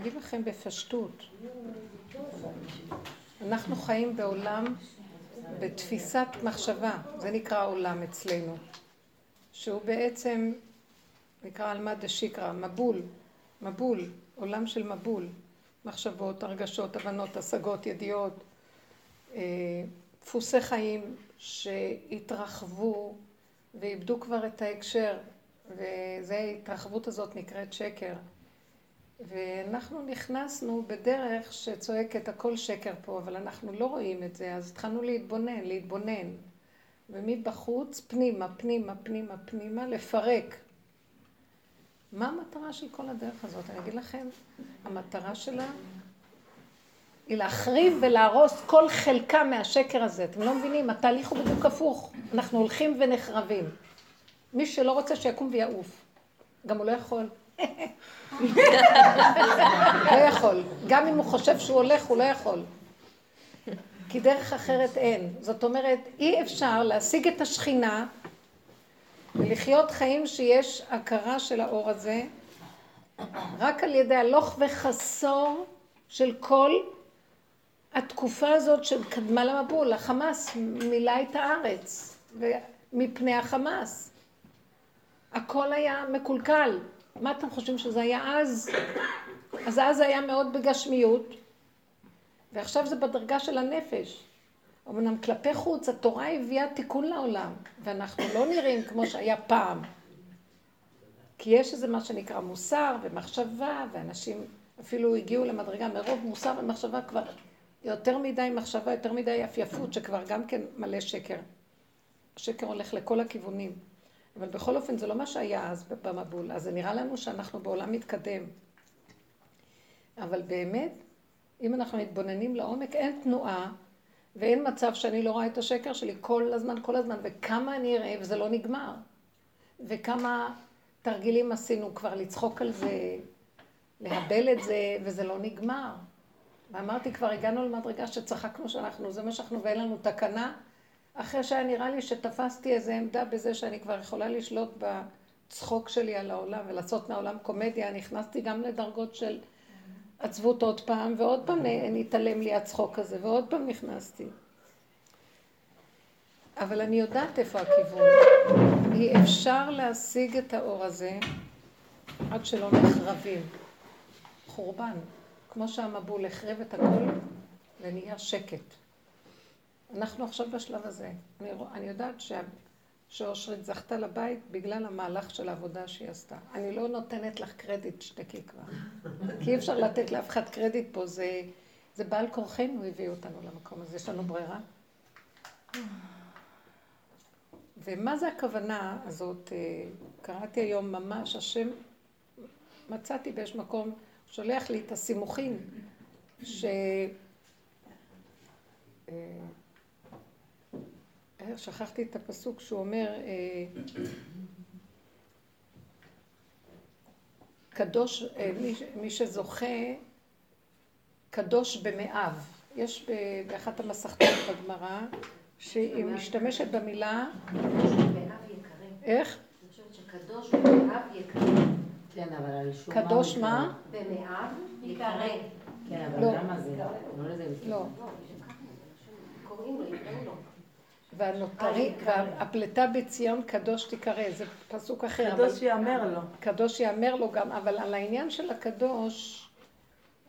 אגיד לכם בפשטות. אנחנו חיים בעולם בתפיסת מחשבה, זה נקרא עולם אצלנו, שהוא בעצם נקרא עלמא דשיקרא, מבול, מבול, עולם של מבול, מחשבות, הרגשות, הבנות, השגות, ידיעות, אה, דפוסי חיים שהתרחבו ואיבדו כבר את ההקשר, וזו ההתרחבות הזאת נקראת שקר. ואנחנו נכנסנו בדרך שצועקת הכל שקר פה, אבל אנחנו לא רואים את זה, אז התחלנו להתבונן, להתבונן. ומבחוץ, פנימה, פנימה, פנימה, פנימה, לפרק. מה המטרה של כל הדרך הזאת? אני אגיד לכם, המטרה שלה היא להחריב ולהרוס כל חלקה מהשקר הזה. אתם לא מבינים, התהליך הוא בדיוק הפוך. אנחנו הולכים ונחרבים. מי שלא רוצה שיקום ויעוף. גם הוא לא יכול. לא יכול. גם אם הוא חושב שהוא הולך, הוא לא יכול. כי דרך אחרת אין. זאת אומרת, אי אפשר להשיג את השכינה ולחיות חיים שיש הכרה של האור הזה רק על ידי הלוך וחסור של כל התקופה הזאת שקדמה למבול. החמאס מילא את הארץ מפני החמאס. הכל היה מקולקל. מה אתם חושבים שזה היה אז? אז אז זה היה מאוד בגשמיות, ועכשיו זה בדרגה של הנפש. אמנם כלפי חוץ התורה הביאה תיקון לעולם, ואנחנו לא נראים כמו שהיה פעם. כי יש איזה מה שנקרא מוסר ומחשבה, ואנשים אפילו הגיעו למדרגה מרוב מוסר ומחשבה כבר יותר מדי מחשבה, יותר מדי יפייפות, שכבר גם כן מלא שקר. השקר הולך לכל הכיוונים. אבל בכל אופן זה לא מה שהיה אז במבול, אז זה נראה לנו שאנחנו בעולם מתקדם. אבל באמת, אם אנחנו מתבוננים לעומק, אין תנועה ואין מצב שאני לא רואה את השקר שלי כל הזמן, כל הזמן, וכמה אני אראה וזה לא נגמר. וכמה תרגילים עשינו כבר לצחוק על זה, להבל את זה, וזה לא נגמר. ואמרתי, כבר הגענו למדרגה שצחקנו שאנחנו, זה מה שאנחנו, ואין לנו תקנה. אחרי שהיה נראה לי שתפסתי איזו עמדה בזה שאני כבר יכולה לשלוט בצחוק שלי על העולם ולעשות מהעולם קומדיה, נכנסתי גם לדרגות של עצבות עוד פעם, ועוד פעם נתעלם לי הצחוק הזה, ועוד פעם נכנסתי. אבל אני יודעת איפה הכיוון. אי אפשר להשיג את האור הזה עד שלא נחרבים. חורבן. כמו שהמבול החרב את הכל ונהיה שקט. אנחנו עכשיו בשלב הזה. אני, אני יודעת שה, שאושרית זכתה לבית בגלל המהלך של העבודה שהיא עשתה. אני לא נותנת לך קרדיט, שתקי כבר. כי אי אפשר לתת לאף אחד קרדיט פה, זה, זה בעל כורחנו הביא אותנו למקום הזה, יש לנו ברירה. ומה זה הכוונה הזאת? אה, קראתי היום ממש, השם, מצאתי באיזשהו מקום, שולח לי את הסימוכים, ש... אה, שכחתי את הפסוק שהוא אומר, אה, קדוש, אה, מי, מי שזוכה, קדוש במאיו. יש באחת המסכתות בגמרא, שהיא משתמשת במילה... איך? שקדוש במאיו יקרא. כן, אבל על שום קדוש מה? במאיו יקרא. כן, אבל לא. למה זה? לא. והנותרי, והפלטה בציון קדוש תיקרא, זה פסוק אחר. קדוש יאמר לו. קדוש יאמר לו גם, אבל על העניין של הקדוש,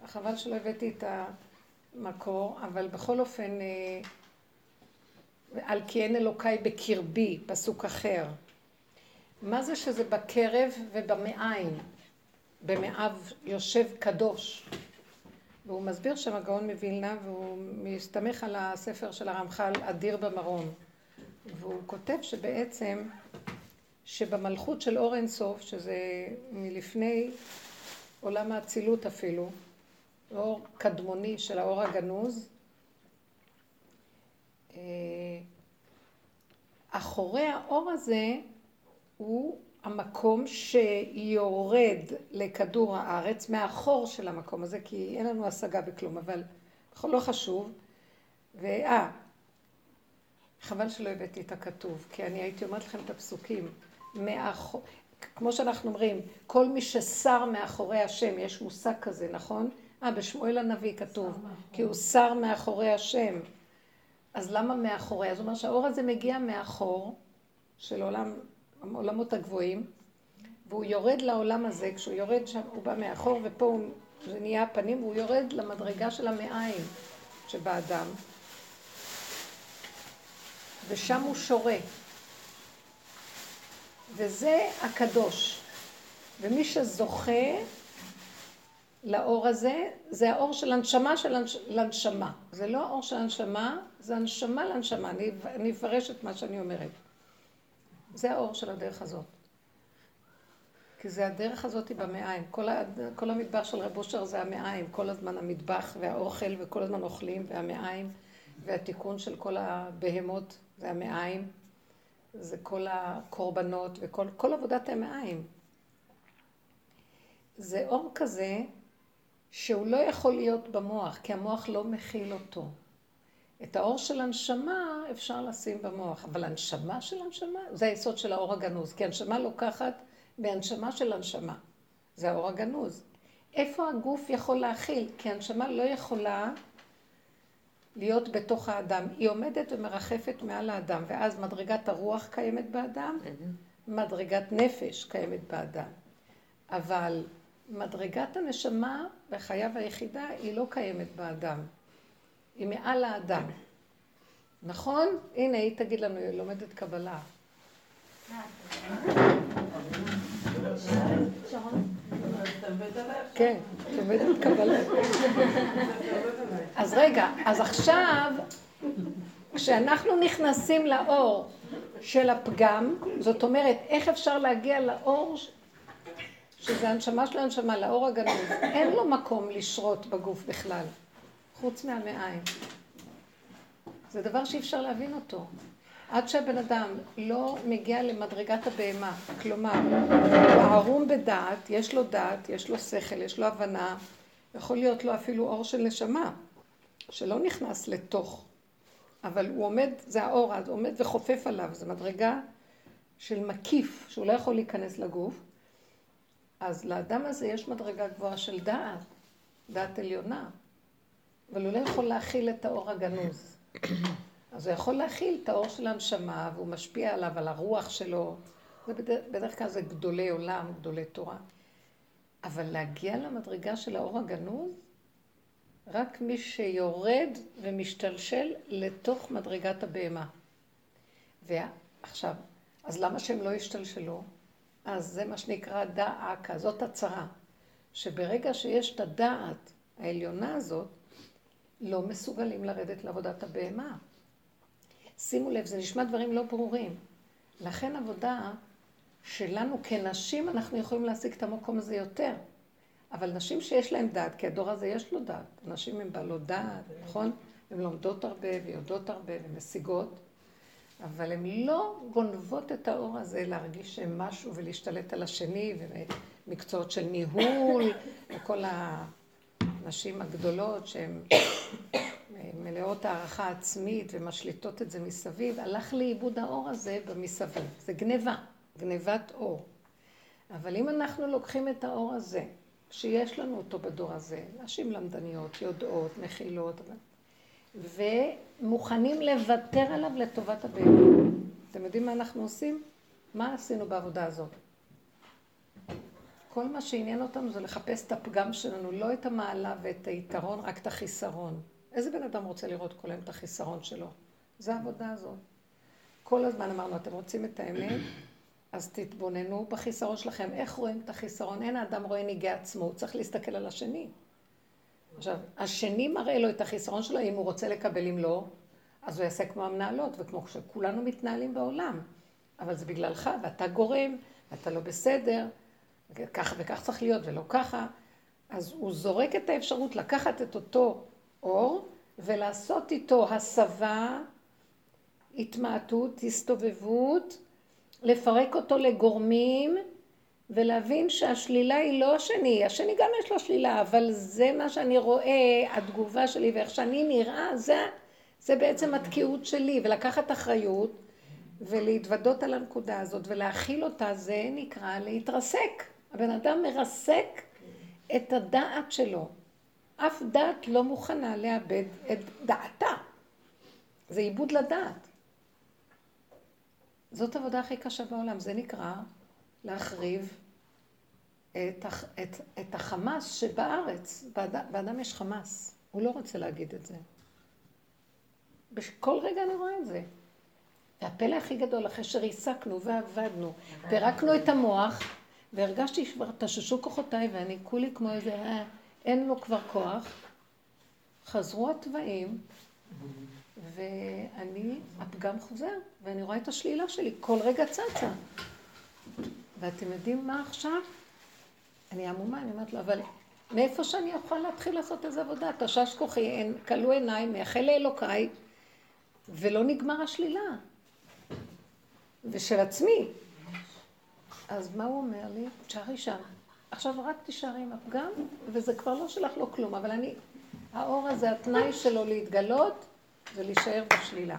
חבל שלא הבאתי את המקור, אבל בכל אופן, אה, על כי אין אלוקיי בקרבי, פסוק אחר. מה זה שזה בקרב ובמעיים? במאיו יושב קדוש. והוא מסביר שם הגאון מווילנה, והוא מסתמך על הספר של הרמח"ל, אדיר במרום. והוא כותב שבעצם, שבמלכות של אור אינסוף, שזה מלפני עולם האצילות אפילו, אור קדמוני של האור הגנוז, אה, אחורי האור הזה הוא המקום שיורד לכדור הארץ, מהחור של המקום הזה, כי אין לנו השגה בכלום, אבל לא חשוב. ואה, חבל שלא הבאתי את הכתוב, כי אני הייתי אומרת לכם את הפסוקים. מהחור... כמו שאנחנו אומרים, כל מי ששר מאחורי השם, יש מושג כזה, נכון? אה, בשמואל הנביא כתוב, כי הוא שר מאחורי השם. אז למה מאחורי? אז הוא אומר שהאור הזה מגיע מאחור, של עולם, העולמות הגבוהים, והוא יורד לעולם הזה, כשהוא יורד שם, הוא בא מאחור, ופה הוא, זה נהיה הפנים, והוא יורד למדרגה של המעיים שבאדם, ושם הוא שורה. וזה הקדוש. ומי שזוכה לאור הזה, זה האור של הנשמה של הנש... לנשמה. זה לא האור של הנשמה, זה הנשמה לנשמה. אני, אני אפרש את מה שאני אומרת. זה האור של הדרך הזאת. כי זה הדרך הזאת היא במעיים. כל, ה... כל המטבח של רב אושר זה המעיים. כל הזמן המטבח והאוכל וכל הזמן אוכלים והמעיים והתיקון של כל הבהמות זה המעיים. זה כל הקורבנות וכל כל עבודת המעיים. זה אור כזה שהוא לא יכול להיות במוח, כי המוח לא מכיל אותו. את האור של הנשמה אפשר לשים במוח, אבל הנשמה של הנשמה זה היסוד של האור הגנוז, כי הנשמה לוקחת מהנשמה של הנשמה. זה האור הגנוז. איפה הגוף יכול להכיל? כי הנשמה לא יכולה להיות בתוך האדם. היא עומדת ומרחפת מעל האדם, ואז מדרגת הרוח קיימת באדם, מדרגת נפש קיימת באדם. אבל מדרגת הנשמה וחייו היחידה היא לא קיימת באדם. היא מעל האדם. נכון? הנה, היא תגיד לנו, היא לומדת קבלה. כן, לומדת קבלה. אז רגע, אז עכשיו, כשאנחנו נכנסים לאור של הפגם, זאת אומרת, איך אפשר להגיע לאור שזה הנשמה של הנשמה, לאור הגנוז, אין לו מקום לשרות בגוף בכלל, חוץ מהמעיים. זה דבר שאי אפשר להבין אותו. עד שהבן אדם לא מגיע למדרגת הבהמה, כלומר, הוא ערום בדעת, יש לו דעת, יש לו שכל, יש לו הבנה, יכול להיות לו אפילו אור של נשמה, שלא נכנס לתוך, אבל הוא עומד, זה האור, אז עומד וחופף עליו, זו מדרגה של מקיף, שהוא לא יכול להיכנס לגוף, אז לאדם הזה יש מדרגה גבוהה של דעת, דעת עליונה, אבל הוא לא יכול להכיל את האור הגנוז. אז הוא יכול להכיל את האור של הנשמה, והוא משפיע עליו, על הרוח שלו. בדרך כלל זה גדולי עולם, גדולי תורה. אבל להגיע למדרגה של האור הגנוז, רק מי שיורד ומשתלשל לתוך מדרגת הבהמה. ועכשיו, אז למה שהם לא ישתלשלו? אז זה מה שנקרא דאקה, זאת הצרה. שברגע שיש את הדעת העליונה הזאת, לא מסוגלים לרדת לעבודת הבהמה. שימו לב, זה נשמע דברים לא ברורים. לכן עבודה שלנו כנשים, אנחנו יכולים להשיג את המקום הזה יותר. אבל נשים שיש להן דעת, כי הדור הזה יש לו דעת. נשים הן בעלות דעת, נכון? הן לומדות הרבה ויודעות הרבה ומשיגות. אבל הן לא גונבות את האור הזה להרגיש שהן משהו ולהשתלט על השני, ומקצועות של ניהול, וכל הנשים הגדולות שהן מלאות הערכה עצמית ומשליטות את זה מסביב, הלך לאיבוד האור הזה במסביב. זה גניבה, גניבת אור. אבל אם אנחנו לוקחים את האור הזה, שיש לנו אותו בדור הזה, נשים למדניות, יודעות, מכילות, ומוכנים לוותר עליו לטובת הבהמה. אתם יודעים מה אנחנו עושים? מה עשינו בעבודה הזאת? כל מה שעניין אותנו זה לחפש את הפגם שלנו, לא את המעלה ואת היתרון, רק את החיסרון. איזה בן אדם רוצה לראות כל היום את החיסרון שלו? זה העבודה הזאת. כל הזמן אמרנו, אתם רוצים את האמת? אז תתבוננו בחיסרון שלכם. איך רואים את החיסרון? אין האדם רואה ניגי עצמו, הוא צריך להסתכל על השני. עכשיו, השני מראה לו את החיסרון שלו, אם הוא רוצה לקבל, אם לא, אז הוא יעשה כמו המנהלות, וכמו שכולנו מתנהלים בעולם. אבל זה בגללך, ואתה גורם, ואתה לא בסדר, וככה וכך צריך להיות, ולא ככה. אז הוא זורק את האפשרות לקחת את אותו אור, ולעשות איתו הסבה, התמעטות, הסתובבות, לפרק אותו לגורמים, ולהבין שהשלילה היא לא השני, השני גם יש לו שלילה, אבל זה מה שאני רואה, התגובה שלי ואיך שאני נראה, זה, זה בעצם התקיעות שלי, ולקחת אחריות, ולהתוודות על הנקודה הזאת ולהכיל אותה, זה נקרא להתרסק. הבן אדם מרסק את הדעת שלו. אף דעת לא מוכנה לאבד את דעתה. זה עיבוד לדעת. זאת העבודה הכי קשה בעולם, זה נקרא להחריב את, את, את החמאס שבארץ. באדם יש חמאס, הוא לא רוצה להגיד את זה. בכל רגע אני רואה את זה. והפלא הכי גדול, אחרי שריסקנו ועבדנו, פירקנו את המוח, והרגשתי שכבר תששו כוחותיי, ואני כולי כמו איזה, אה, אין לו כבר כוח. חזרו התוואים, ואני, הפגם חוזר, ואני רואה את השלילה שלי, כל רגע צצה. ואתם יודעים מה עכשיו? אני עמומה, אני אומרת לו, אבל מאיפה שאני אוכל להתחיל לעשות איזה עבודה? תשש כוחי, כלו עיניי, מייחל לאלוקיי, ולא נגמר השלילה. ושל עצמי. אז מה הוא אומר לי? תשארי שם. עכשיו רק תישארי עם הפגם, וזה כבר לא שלך לו כלום, אבל אני, האור הזה, התנאי שלו להתגלות, זה להישאר בשלילה.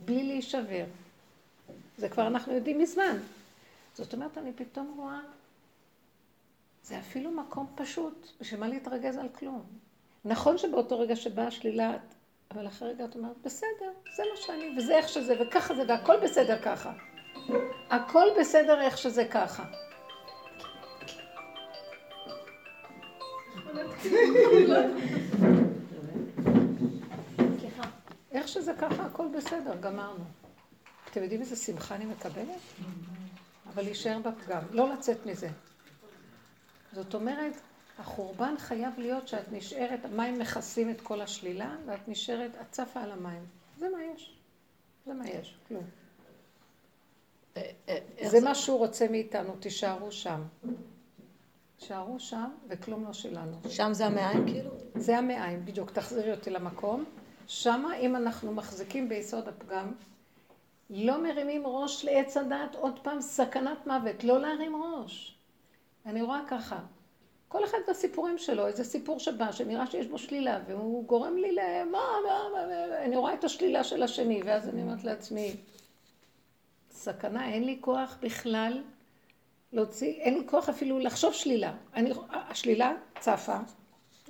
בלי להישבר. זה כבר אנחנו יודעים מזמן. זאת אומרת, אני פתאום רואה, זה אפילו מקום פשוט, בשביל מה להתרגז על כלום. נכון שבאותו רגע שבאה השלילה, אבל אחרי רגע את אומרת, בסדר, זה מה שאני, וזה איך שזה, וככה זה, והכל בסדר ככה. הכל בסדר איך שזה ככה. איך שזה ככה, הכל בסדר, גמרנו. אתם יודעים איזה שמחה אני מקבלת? אבל להישאר בפגם, לא לצאת מזה. זאת אומרת, החורבן חייב להיות שאת נשארת, המים מכסים את כל השלילה, ואת נשארת, את צפה על המים. זה מה יש. זה מה יש, כלום. אה, אה, זה מה שהוא רוצה מאיתנו, תישארו שם. תישארו שם, וכלום לא שלנו. שם זה המעיים כאילו? זה המעיים, בדיוק. תחזירי אותי למקום. שמה, אם אנחנו מחזיקים ביסוד הפגם, לא מרימים ראש לעץ הדעת, עוד פעם, סכנת מוות, לא להרים ראש. אני רואה ככה, כל אחד והסיפורים שלו, איזה סיפור שבא, שנראה שיש בו שלילה, והוא גורם לי ל... מה, מה, מה, אני רואה את השלילה של השני, ואז אני אומרת לעצמי, סכנה, אין לי כוח בכלל להוציא, אין לי כוח אפילו לחשוב שלילה. אני, השלילה צפה,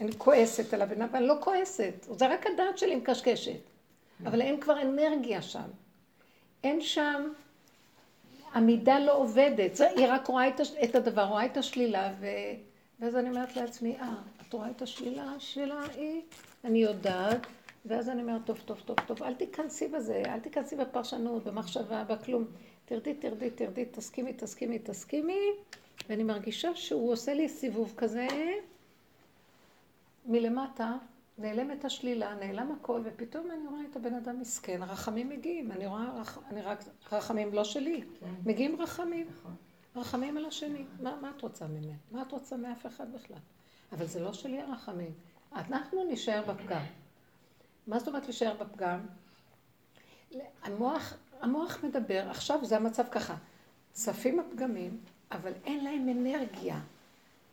אני כועסת על הבן אני לא כועסת, זה רק הדעת שלי מקשקשת. אבל אין כבר אנרגיה שם. אין שם, המידה לא עובדת, היא רק רואה את הדבר, רואה את השלילה, ו... ואז אני אומרת לעצמי, אה, את רואה את השלילה שלה היא, אני יודעת, ואז אני אומרת, טוב, טוב, טוב, טוב, אל תיכנסי בזה, אל תיכנסי בפרשנות, במחשבה, בכלום. תרדי, תרדי, תרדי, תסכימי, תסכימי, תסכימי, ואני מרגישה שהוא עושה לי סיבוב כזה, מלמטה, נעלמת השלילה, נעלם הכל, ופתאום אני רואה את הבן אדם מסכן, רחמים מגיעים, אני רואה, רח, אני רק, רחמים לא שלי, כן. מגיעים רחמים. נכון. רחמים על השני. מה, מה את רוצה ממנו? מה את רוצה מאף אחד בכלל? אבל זה לא שלי הרחמים. אנחנו נשאר בפגם. מה זאת אומרת להישאר בפגם? המוח, המוח מדבר, עכשיו זה המצב ככה. צפים הפגמים, אבל אין להם אנרגיה.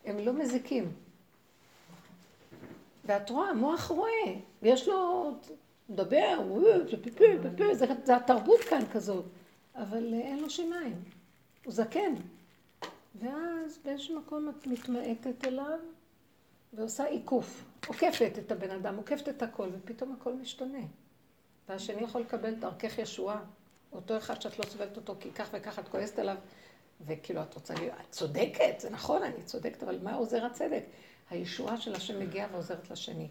הם לא מזיקים. ואת רואה, המוח רואה, ויש לו, מדבר, זה, זה התרבות כאן כזאת, אבל אין לו שיניים. הוא זקן. ואז באיזשהו מקום את מתמעטת אליו ועושה עיקוף, עוקפת את הבן אדם, עוקפת את הכל, ופתאום הכל משתנה. והשני יכול לקבל דרכך ישועה. אותו אחד שאת לא סובלת אותו כי כך וכך את כועסת עליו, וכאילו את רוצה להיות, את צודקת, זה נכון, אני צודקת, אבל מה עוזר הצדק? הישועה של השם מגיעה ועוזרת לשני.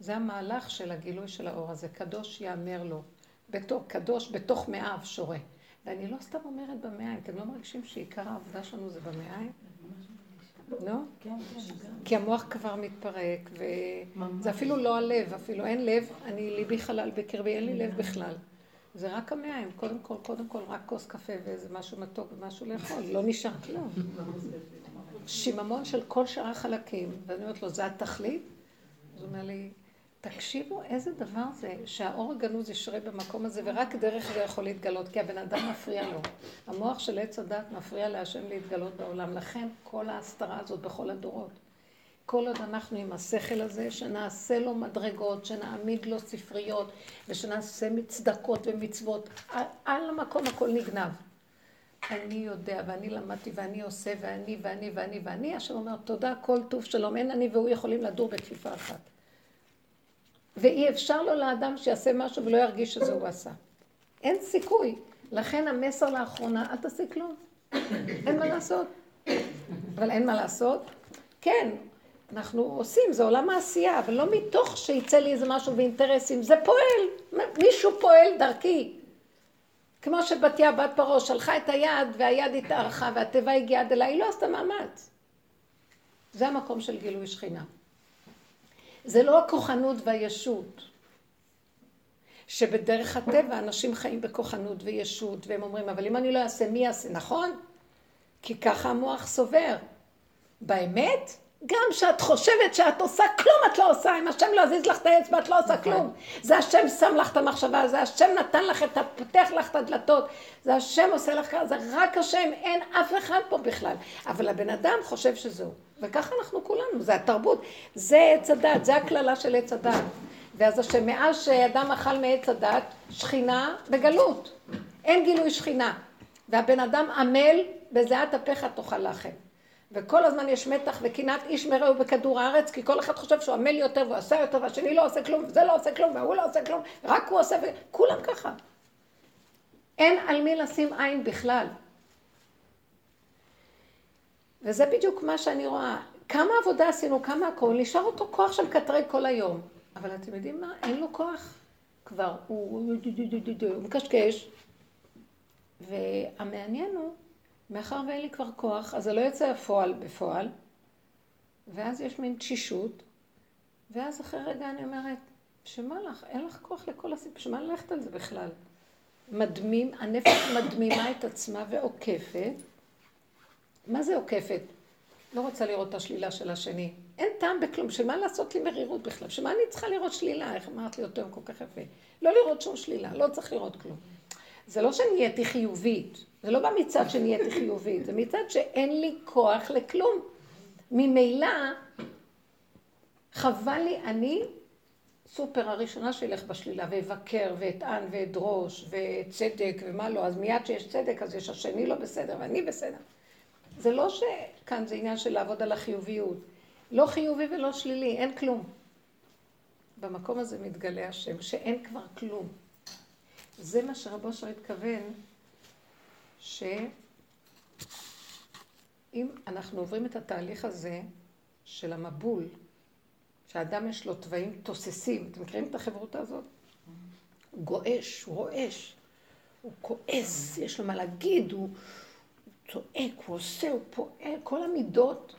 זה המהלך של הגילוי של האור הזה. קדוש יאמר לו, בתוך, קדוש בתוך מאיו שורה. ואני לא סתם אומרת במעיים, אתם לא מרגישים שעיקר העבודה שלנו זה במעיים? לא? כן, כן. כי המוח כבר מתפרק, וזה אפילו לא הלב, אפילו אין לב, אני ליבי חלל בקרבי, אין לי לב בכלל. זה רק המעיים, קודם כל, קודם כל, רק כוס קפה ואיזה משהו מתוק ומשהו לאכול, לא נשאר כלום. שיממון של כל שאר החלקים, ואני אומרת לו, זה התכלית? אז הוא אומר לי, תקשיבו איזה דבר זה שהאור הגנוז ישרה במקום הזה ורק דרך זה יכול להתגלות כי הבן אדם מפריע לו. המוח של עץ הדת מפריע להשם להתגלות בעולם. לכן כל ההסתרה הזאת בכל הדורות. כל עוד אנחנו עם השכל הזה, שנעשה לו מדרגות, שנעמיד לו ספריות, ושנעשה צדקות ומצוות, על המקום הכל נגנב. אני יודע, ואני למדתי, ואני עושה, ואני, ואני, ואני, ואני, השם אומר, תודה, כל טוב שלום, אין אני והוא יכולים לדור בכפיפה אחת. ואי אפשר לו לאדם שיעשה משהו ולא ירגיש שזה הוא עשה. אין סיכוי. לכן המסר לאחרונה, אל תעשי כלום. אין מה לעשות. אבל אין מה לעשות. כן, אנחנו עושים, זה עולם העשייה, אבל לא מתוך שיצא לי איזה משהו ואינטרסים, זה פועל, מישהו פועל דרכי. כמו שבתיה בת פרעה שלחה את היד והיד התארכה והתיבה הגיעה עד אליי, היא לא עשתה מאמץ. זה המקום של גילוי שכינה. זה לא הכוחנות והישות, שבדרך הטבע אנשים חיים בכוחנות וישות, והם אומרים, אבל אם אני לא אעשה, מי יעשה? נכון? כי ככה המוח סובר. באמת, גם כשאת חושבת שאת עושה כלום, את לא עושה. אם השם לא יזיז לך את האצבע, את לא עושה נכון. כלום. זה השם שם לך את המחשבה, זה השם נתן לך את ה... פותח לך את הדלתות, זה השם עושה לך ככה, זה רק השם, אין אף אחד פה בכלל. אבל הבן אדם חושב שזהו. וככה אנחנו כולנו, זה התרבות. זה עץ הדת, זה הקללה של עץ הדת. ואז השם, מאז שאדם אכל מעץ הדת, שכינה בגלות. אין גילוי שכינה. והבן אדם עמל, בזיעת אפיך תאכל לחם. וכל הזמן יש מתח וקנאת איש מרעהו בכדור הארץ, כי כל אחד חושב שהוא עמל יותר והוא עשה יותר, והשני לא עושה כלום, וזה לא עושה כלום, והוא לא עושה כלום, רק הוא עושה, וכולם ככה. אין על מי לשים עין בכלל. וזה בדיוק מה שאני רואה. כמה עבודה עשינו, כמה הכל, נשאר אותו כוח של קטרי כל היום. אבל אתם יודעים מה? אין לו כוח כבר. הוא מקשקש. והמעניין הוא מאחר ואין לי כבר כוח, אז זה לא יוצא הפועל בפועל, ואז יש מין תשישות, ואז אחרי רגע אני אומרת, שמה לך? אין לך כוח לכל הסיפור, שמה ללכת על זה בכלל? מדמים, הנפש מדמימה את עצמה ועוקפת. מה זה עוקפת? לא רוצה לראות את השלילה של השני. אין טעם בכלום, שמה לעשות לי מרירות בכלל? שמה אני צריכה לראות שלילה? איך אמרת לי יותר כל כך יפה? לא לראות שום שלילה, לא צריך לראות כלום. זה לא שנהייתי חיובית, זה לא בא מצד שנהייתי חיובית, זה מצד שאין לי כוח לכלום. ממילא, חבל לי, אני סופר הראשונה שילך בשלילה, ואבקר, ואטען, ואדרוש, וצדק, ומה לא, אז מיד שיש צדק, אז יש השני לא בסדר, ואני בסדר. זה לא שכאן זה עניין של לעבוד על החיוביות. לא חיובי ולא שלילי, אין כלום. במקום הזה מתגלה השם, שאין כבר כלום. זה מה שרבו אושר התכוון, שאם אנחנו עוברים את התהליך הזה של המבול, שאדם יש לו תוואים תוססים, אתם מכירים את החברותה הזאת? הוא גועש, הוא רועש, הוא כועס, יש לו מה להגיד, הוא צועק, הוא עושה, הוא פועל, כל המידות.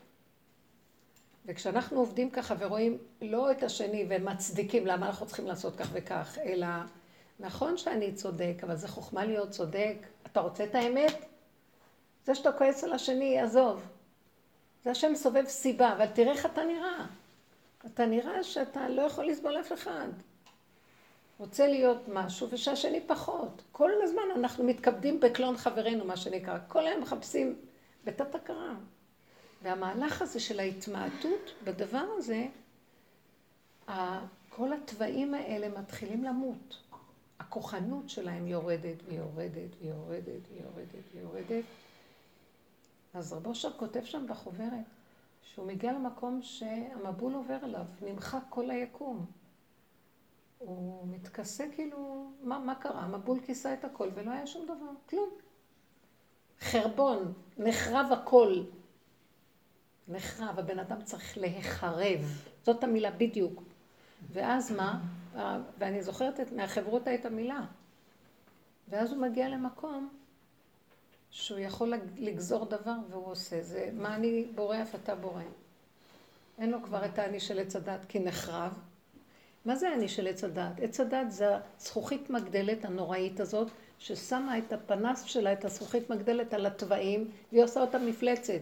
וכשאנחנו עובדים ככה ורואים לא את השני ומצדיקים למה אנחנו צריכים לעשות כך וכך, אלא נכון שאני צודק, אבל זה חוכמה להיות צודק. אתה רוצה את האמת? זה שאתה כועס על השני, עזוב. זה השם סובב סיבה, אבל תראה איך אתה נראה. אתה נראה שאתה לא יכול לסבול אף אחד. רוצה להיות משהו ושהשני פחות. כל הזמן אנחנו מתכבדים בקלון חברינו, מה שנקרא. כל היום מחפשים בתת הכרה. והמהלך הזה של ההתמעטות בדבר הזה, כל התוואים האלה מתחילים למות. הכוחנות שלהם יורדת ויורדת ויורדת ויורדת ויורדת. אז רבו אושר כותב שם בחוברת, שהוא מגיע למקום שהמבול עובר עליו, נמחק כל היקום. הוא מתכסה כאילו, מה, מה קרה? המבול כיסה את הכל ולא היה שום דבר, כלום. חרבון, נחרב הכל. נחרב, הבן אדם צריך להיחרב. זאת המילה בדיוק. ואז מה? ואני זוכרת מהחברותה את המילה. ואז הוא מגיע למקום שהוא יכול לגזור דבר והוא עושה. זה מה אני בורא אף אתה בורא. אין לו כבר את האני של עץ הדת כי נחרב. מה זה האני של עץ הדת? עץ הדת זה הזכוכית מגדלת הנוראית הזאת, ששמה את הפנס שלה, את הזכוכית מגדלת על התוואים, והיא עושה אותה מפלצת.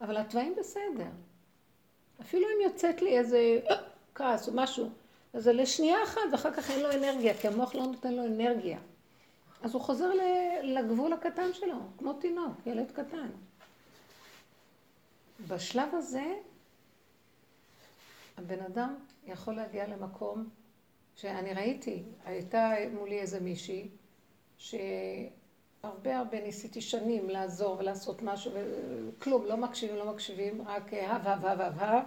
אבל התוואים בסדר. אפילו אם יוצאת לי איזה כעס או משהו, אז זה לשנייה אחת, ואחר כך אין לו אנרגיה, כי המוח לא נותן לו אנרגיה. אז הוא חוזר לגבול הקטן שלו, כמו תינוק, ילד קטן. בשלב הזה, הבן אדם יכול להגיע למקום שאני ראיתי, הייתה מולי איזה מישהי, שהרבה הרבה ניסיתי שנים לעזור ולעשות משהו, וכלום, לא מקשיבים, לא מקשיבים, רק הב, הב, הב, הב, הב,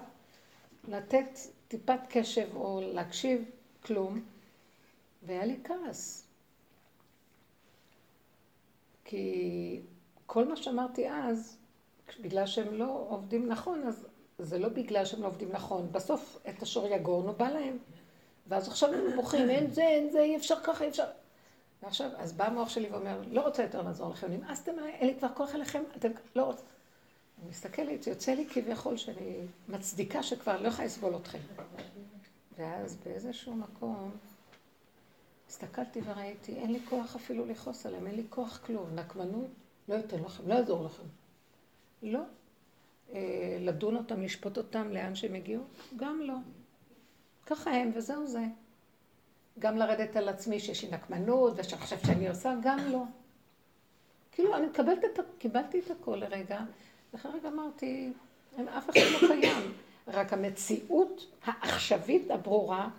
לתת טיפת קשב או להקשיב, כלום, והיה לי כעס. כי כל מה שאמרתי אז, בגלל שהם לא עובדים נכון, אז זה לא בגלל שהם לא עובדים נכון. בסוף את השור יגורנו בא להם. ואז עכשיו הם בוכים, אין זה, אין זה, אי אפשר ככה, אי אפשר... ועכשיו, אז בא המוח שלי ואומר, לא רוצה יותר לעזור לכם, נמאסתם עליי, אין לי כבר כוח אליכם, אתם לא רוצים. אני מסתכלת, יוצא לי כביכול שאני מצדיקה שכבר לא יכולה לסבול אתכם. ואז באיזשהו מקום הסתכלתי וראיתי, אין לי כוח אפילו לכעוס עליהם, אין לי כוח כלום. נקמנות, לא אתן לכם, לא יעזור לכם. לא. אה, לדון אותם, לשפוט אותם לאן שהם הגיעו? גם לא. ככה הם, וזהו זה. גם לרדת על עצמי שיש לי נקמנות, ושאני חושבת שאני עושה, גם לא. כאילו, אני מקבלת את, קיבלתי את הכל לרגע, ואחרי רגע אמרתי, אף אחד לא קיים. רק המציאות העכשווית הברורה,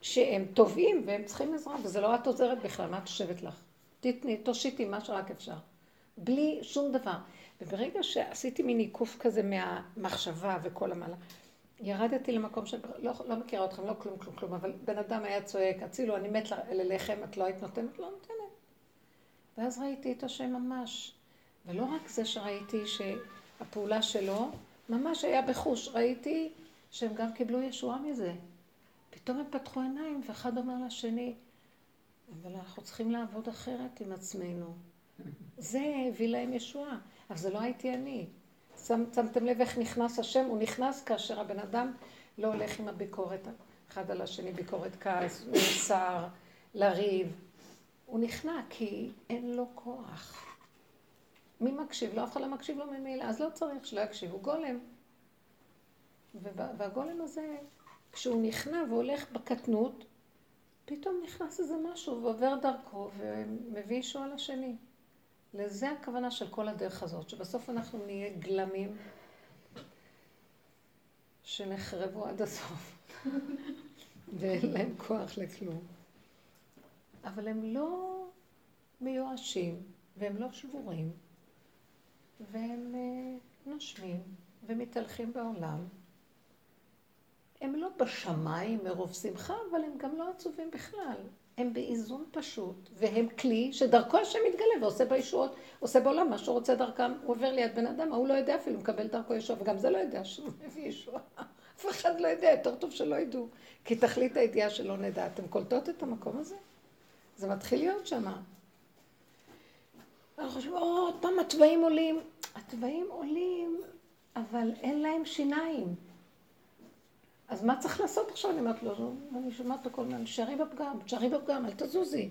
שהם טובים והם צריכים עזרה, וזה לא את עוזרת בכלל, מה את חושבת לך? תתני, תושיטי מה שרק אפשר. בלי שום דבר. וברגע שעשיתי מין עיקוף כזה מהמחשבה וכל המעלה, ירדתי למקום שאני לא, לא מכירה אתכם, לא כלום, כלום, כלום, אבל בן אדם היה צועק, הצילו, אני מת ללחם, את לא היית נותנת? לא נותנת. ואז ראיתי את השם ממש. ולא רק זה שראיתי שהפעולה שלו, ממש היה בחוש. ראיתי שהם גם קיבלו ישועה מזה. פתאום הם פתחו עיניים, ואחד אומר לשני, אבל אנחנו צריכים לעבוד אחרת עם עצמנו. זה הביא להם ישועה, אבל זה לא הייתי אני. שם, שמתם לב איך נכנס השם? הוא נכנס כאשר הבן אדם לא הולך עם הביקורת אחד על השני, ביקורת כעס, מוסר, לריב. הוא נכנע כי אין לו כוח. מי מקשיב לו? אף אחד לא מקשיב לו ממילא, אז לא צריך שלא יקשיב, הוא גולם. והגולם הזה, כשהוא נכנע והולך בקטנות, פתאום נכנס איזה משהו ועובר דרכו ומביא ישוע לשני. לזה הכוונה של כל הדרך הזאת, שבסוף אנחנו נהיה גלמים שנחרבו עד הסוף, ואין להם כוח לכלום. אבל הם לא מיואשים, והם לא שבורים, והם אה, נושמים ומתהלכים בעולם. הם לא בשמיים מרוב שמחה, אבל הם גם לא עצובים בכלל. הם באיזון פשוט, והם כלי שדרכו השם מתגלה ועושה בישועות, עושה בעולם מה שהוא רוצה דרכם, הוא עובר ליד בן אדם, ההוא לא יודע אפילו, מקבל דרכו ישועה, וגם זה לא יודע שהוא מביא ישועה. אף אחד לא יודע, יותר טוב שלא ידעו. כי תכלית הידיעה שלא נדע. אתם קולטות את המקום הזה? זה מתחיל להיות שמה. אנחנו חושבים, עוד פעם התוואים עולים. התוואים עולים, אבל אין להם שיניים. אז מה צריך לעשות עכשיו? אני אומרת לו, אני שומעת הכל הזמן, תשארי בפגם, תשארי בפגם, אל תזוזי.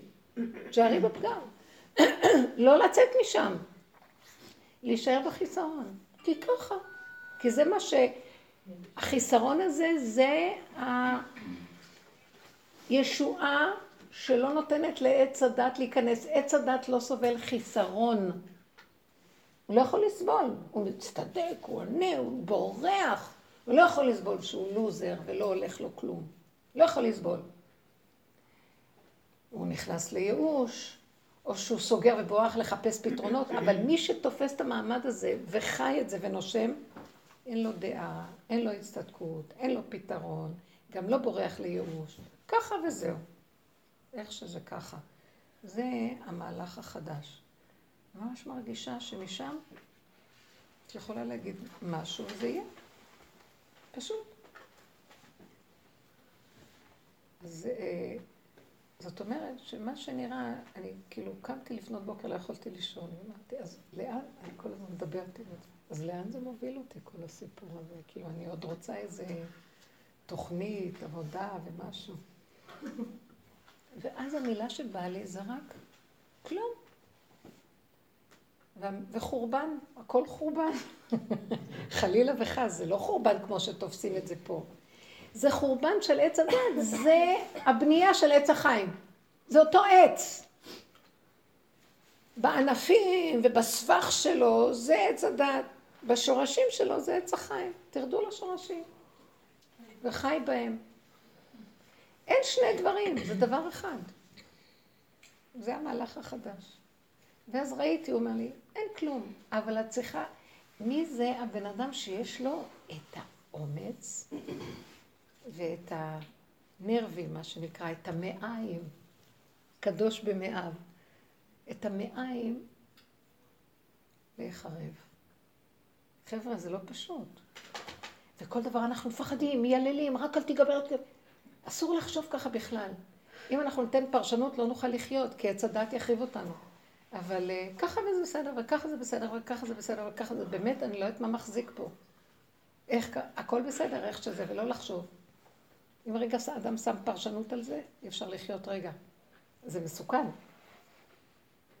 תשארי בפגם. לא לצאת משם. להישאר בחיסרון. כי ככה. כי זה מה ש... החיסרון הזה זה הישועה שלא נותנת לעץ הדת להיכנס. עץ הדת לא סובל חיסרון. הוא לא יכול לסבול. הוא מצטדק, הוא עונה, הוא בורח. הוא לא יכול לסבול שהוא לוזר ולא הולך לו כלום. לא יכול לסבול. הוא נכנס לייאוש, או שהוא סוגר ובורח לחפש פתרונות, אבל מי שתופס את המעמד הזה וחי את זה ונושם, אין לו דעה, אין לו הצטדקות, אין לו פתרון, גם לא בורח לייאוש. ככה וזהו. איך שזה ככה. זה המהלך החדש. ממש מרגישה שמשם את יכולה להגיד משהו וזה יהיה. פשוט. אז אה, זאת אומרת שמה שנראה, אני כאילו קמתי לפנות בוקר, לא יכולתי לישון, אמרתי, אז לאן, אני כל הזמן מדברת עם זה, אז לאן זה מוביל אותי, כל הסיפור הזה? כאילו, אני עוד רוצה איזה תוכנית, עבודה ומשהו. ואז המילה שבאה לי זה רק כלום. וחורבן, הכל חורבן. חלילה וחס, זה לא חורבן כמו שתופסים את זה פה. זה חורבן של עץ הדת, זה הבנייה של עץ החיים. זה אותו עץ. בענפים ובסבך שלו זה עץ הדת, בשורשים שלו זה עץ החיים. תרדו לשורשים. וחי בהם. אין שני דברים, זה דבר אחד. זה המהלך החדש. ואז ראיתי, הוא אומר לי, אין כלום, אבל את צריכה... מי זה הבן אדם שיש לו את האומץ ואת הנרבים, מה שנקרא, את המעיים, קדוש במאיו, את המעיים להיחרב. חבר'ה, זה לא פשוט. וכל דבר אנחנו מפחדים, מייללים, רק אל תיגבר. אסור לחשוב ככה בכלל. אם אנחנו ניתן פרשנות, לא נוכל לחיות, כי עץ הדת יחריב אותנו. אבל uh, ככה וזה בסדר, וככה זה בסדר, וככה זה בסדר, וככה זה, באמת, אני לא יודעת מה מחזיק פה. איך, הכל בסדר, איך שזה, ולא לחשוב. אם רגע אדם שם פרשנות על זה, אי אפשר לחיות רגע. זה מסוכן.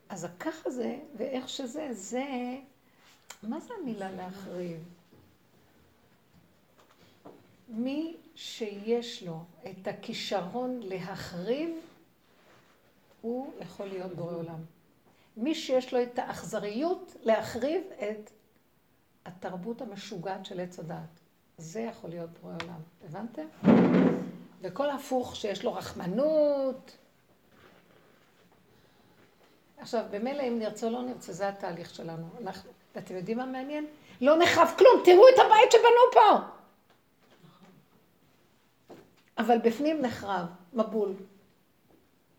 אז הככה זה, ואיך שזה, זה... מה זה המילה להחריב? מי שיש לו את הכישרון להחריב, הוא יכול להיות בורא עולם. מי שיש לו את האכזריות להחריב את התרבות המשוגעת של עץ הדעת. זה יכול להיות בורא עולם. הבנתם? וכל הפוך שיש לו רחמנות. עכשיו, במילא אם נרצה או לא נרצה, זה התהליך שלנו. אנחנו, ואתם יודעים מה מעניין? לא נחרב כלום, תראו את הבית שבנו פה. אבל בפנים נחרב, מבול.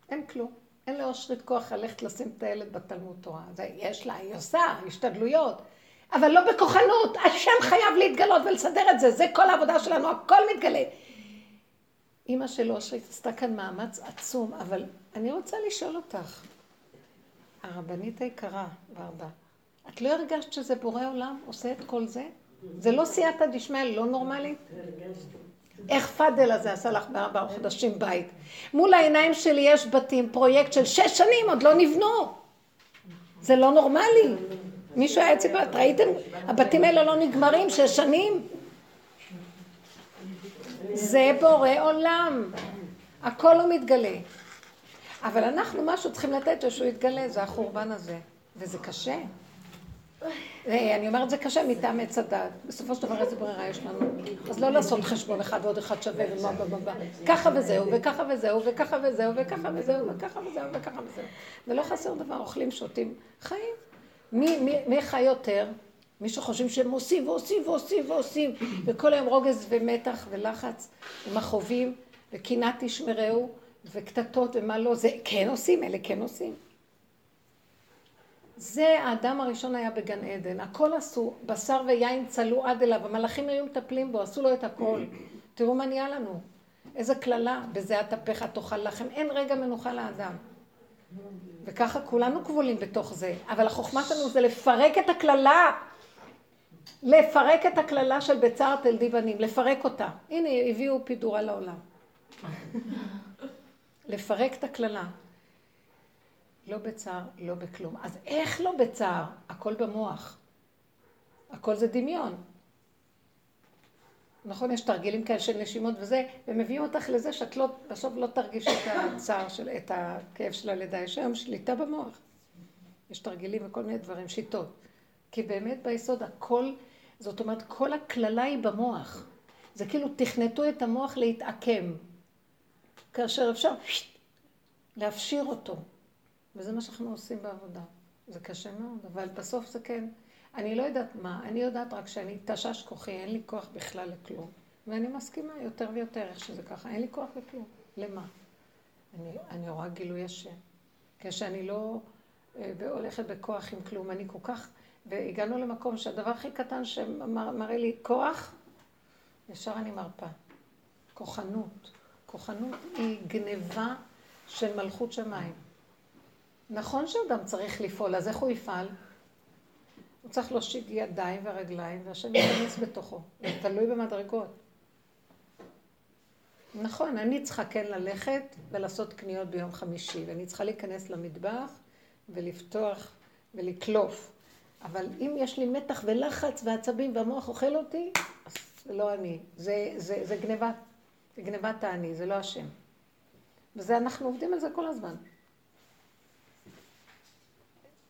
אין כלום. אין לאושרית כוח ללכת לשים את הילד בתלמוד תורה. זה יש לה, היא עושה, השתדלויות. אבל לא בכוחנות, השם חייב להתגלות ולסדר את זה, זה כל העבודה שלנו, הכל מתגלה. אימא של אושרית עשתה כאן מאמץ עצום, אבל אני רוצה לשאול אותך, הרבנית היקרה, ורדה, את לא הרגשת שזה בורא עולם עושה את כל זה? זה לא סייעתא דשמיא, לא נורמלי? איך פאדל הזה עשה לך בארבעה חודשים בית? מול העיניים שלי יש בתים, פרויקט של שש שנים, עוד לא נבנו. זה לא נורמלי. מישהו היה אצלי, ראיתם? הבתים האלה לא נגמרים, שש שנים. זה בורא עולם. הכל לא מתגלה. אבל אנחנו משהו צריכים לתת שהוא יתגלה, זה החורבן הזה. וזה קשה. אני אומרת, זה קשה מטעם עץ הדת. בסופו של דבר איזה ברירה יש לנו? אז לא לעשות חשבון אחד ועוד אחד שווה ומה ומה. ככה וזהו, וככה וזהו, וככה וזהו, וככה וזהו, וככה וזהו, וככה וזהו. ולא חסר דבר, אוכלים, שותים, חיים. מי חי יותר? מי שחושבים שהם עושים ועושים ועושים ועושים, וכל היום רוגז ומתח ולחץ, ומכאובים, וקנאה תשמרהו, וקטטות ומה לא, זה כן עושים, אלה כן עושים. זה האדם הראשון היה בגן עדן, הכל עשו, בשר ויין צלו עד אליו, המלאכים היו מטפלים בו, עשו לו את הכל. תראו מה נהיה לנו. איזה קללה, בזה אטפך תאכל לחם, אין רגע מנוחה לאדם. וככה כולנו כבולים בתוך זה, אבל החוכמה שלנו זה לפרק את הקללה. לפרק את הקללה של בצער תלדי בנים, לפרק אותה. הנה, הביאו פידורה לעולם. לפרק את הקללה. לא בצער, לא בכלום. אז איך לא בצער? הכל במוח. הכל זה דמיון. נכון, יש תרגילים כאלה של נשימות וזה, ומביאים אותך לזה שאת לא, בסוף לא תרגיש את הצער, של, את הכאב של הלידה. יש היום שליטה במוח. יש תרגילים וכל מיני דברים, שיטות. כי באמת ביסוד הכל, זאת אומרת, כל הקללה היא במוח. זה כאילו תכנתו את המוח להתעקם. כאשר אפשר להפשיר אותו. וזה מה שאנחנו עושים בעבודה. זה קשה מאוד, אבל בסוף זה כן. אני לא יודעת מה, אני יודעת רק שאני תשש כוחי, אין לי כוח בכלל לכלום. ואני מסכימה יותר ויותר איך שזה ככה, אין לי כוח לכלום. למה? אני, אני רואה גילוי השם. כשאני לא אה, הולכת בכוח עם כלום, אני כל כך... והגענו למקום שהדבר הכי קטן שמראה לי כוח, ישר אני מרפה. כוחנות. כוחנות היא גניבה של מלכות שמיים. נכון שאדם צריך לפעול, אז איך הוא יפעל? הוא צריך להושיט ידיים ורגליים, והשם ייכנס בתוכו. זה תלוי במדרגות. נכון, אני צריכה כן ללכת ולעשות קניות ביום חמישי, ואני צריכה להיכנס למטבח ולפתוח ולקלוף. אבל אם יש לי מתח ולחץ ועצבים והמוח אוכל אותי, אז זה לא אני. זה, זה, זה גנבת, זה גנבת האני, זה לא השם. וזה, אנחנו עובדים על זה כל הזמן.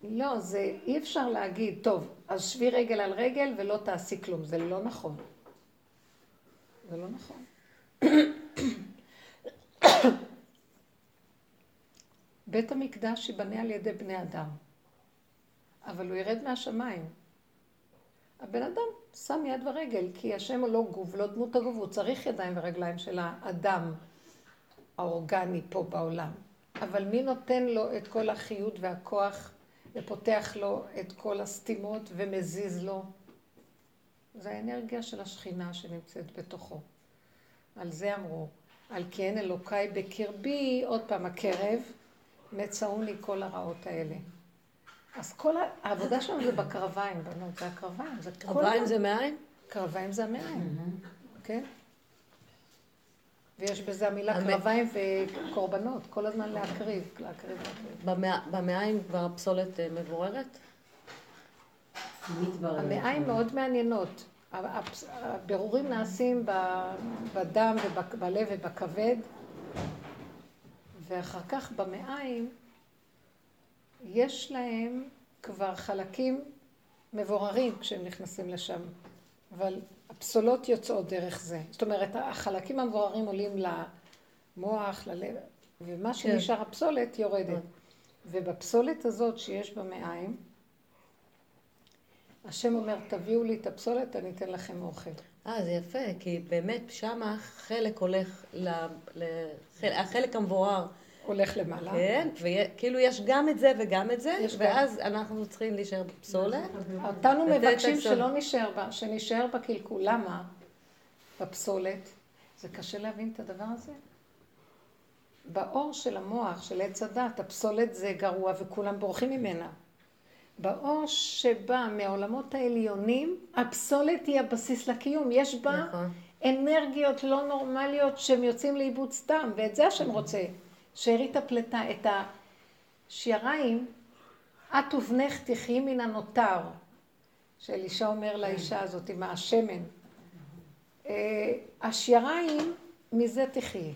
לא, זה אי אפשר להגיד, טוב, אז שבי רגל על רגל ולא תעשי כלום, זה לא נכון. זה לא נכון. בית המקדש ייבנה על ידי בני אדם, אבל הוא ירד מהשמיים. הבן אדם שם יד ורגל, כי השם הוא לא גוף, לא דמות הגוף, הוא צריך ידיים ורגליים של האדם האורגני פה בעולם. אבל מי נותן לו את כל החיות והכוח ופותח לו את כל הסתימות ומזיז לו? זה האנרגיה של השכינה שנמצאת בתוכו. על זה אמרו, על כי אין אלוקיי בקרבי, עוד פעם הקרב, מצאוני כל הרעות האלה. אז כל העבודה שלנו זה בקרביים, בנות, זה הקרביים. זה קרביים זה מעיים? קרביים זה המעיים, כן? ויש בזה המילה קרביים וקורבנות, כל הזמן להקריב, להקריב. במעיים כבר הפסולת אה, מבוררת? המעיים מאוד מעניינות. הבירורים נעשים בדם ובלב ובכבד, ואחר כך במעיים יש להם כבר חלקים מבוררים כשהם נכנסים לשם, אבל הפסולות יוצאות דרך זה. זאת אומרת, החלקים המבוררים עולים למוח, ללב, ומה כן. שנשאר הפסולת יורדת. כן. ובפסולת הזאת שיש במעיים, השם אומר, תביאו לי את הפסולת, אני אתן לכם אוכל. אה, זה יפה, כי באמת שמה חלק הולך. לחלק, החלק המבורר הולך למעלה. כן, וכאילו יש גם את זה וגם את זה, ואז גם. אנחנו צריכים להישאר בפסולת. אותנו מבקשים שלא נשאר בה, שנשאר בקלקול. למה? בפסולת. זה קשה להבין את הדבר הזה. באור של המוח, של עץ הדת, הפסולת זה גרוע וכולם בורחים ממנה. באור שבא מהעולמות העליונים, הפסולת היא הבסיס לקיום. יש בה נכון. אנרגיות לא נורמליות שהם יוצאים לאיבוד סתם, ואת זה השם רוצה. שארית הפלטה, את השיריים, את ובנך תחי מן הנותר, שאלישע אומר לאישה הזאת עם השמן. אה, השיריים, מזה תחי.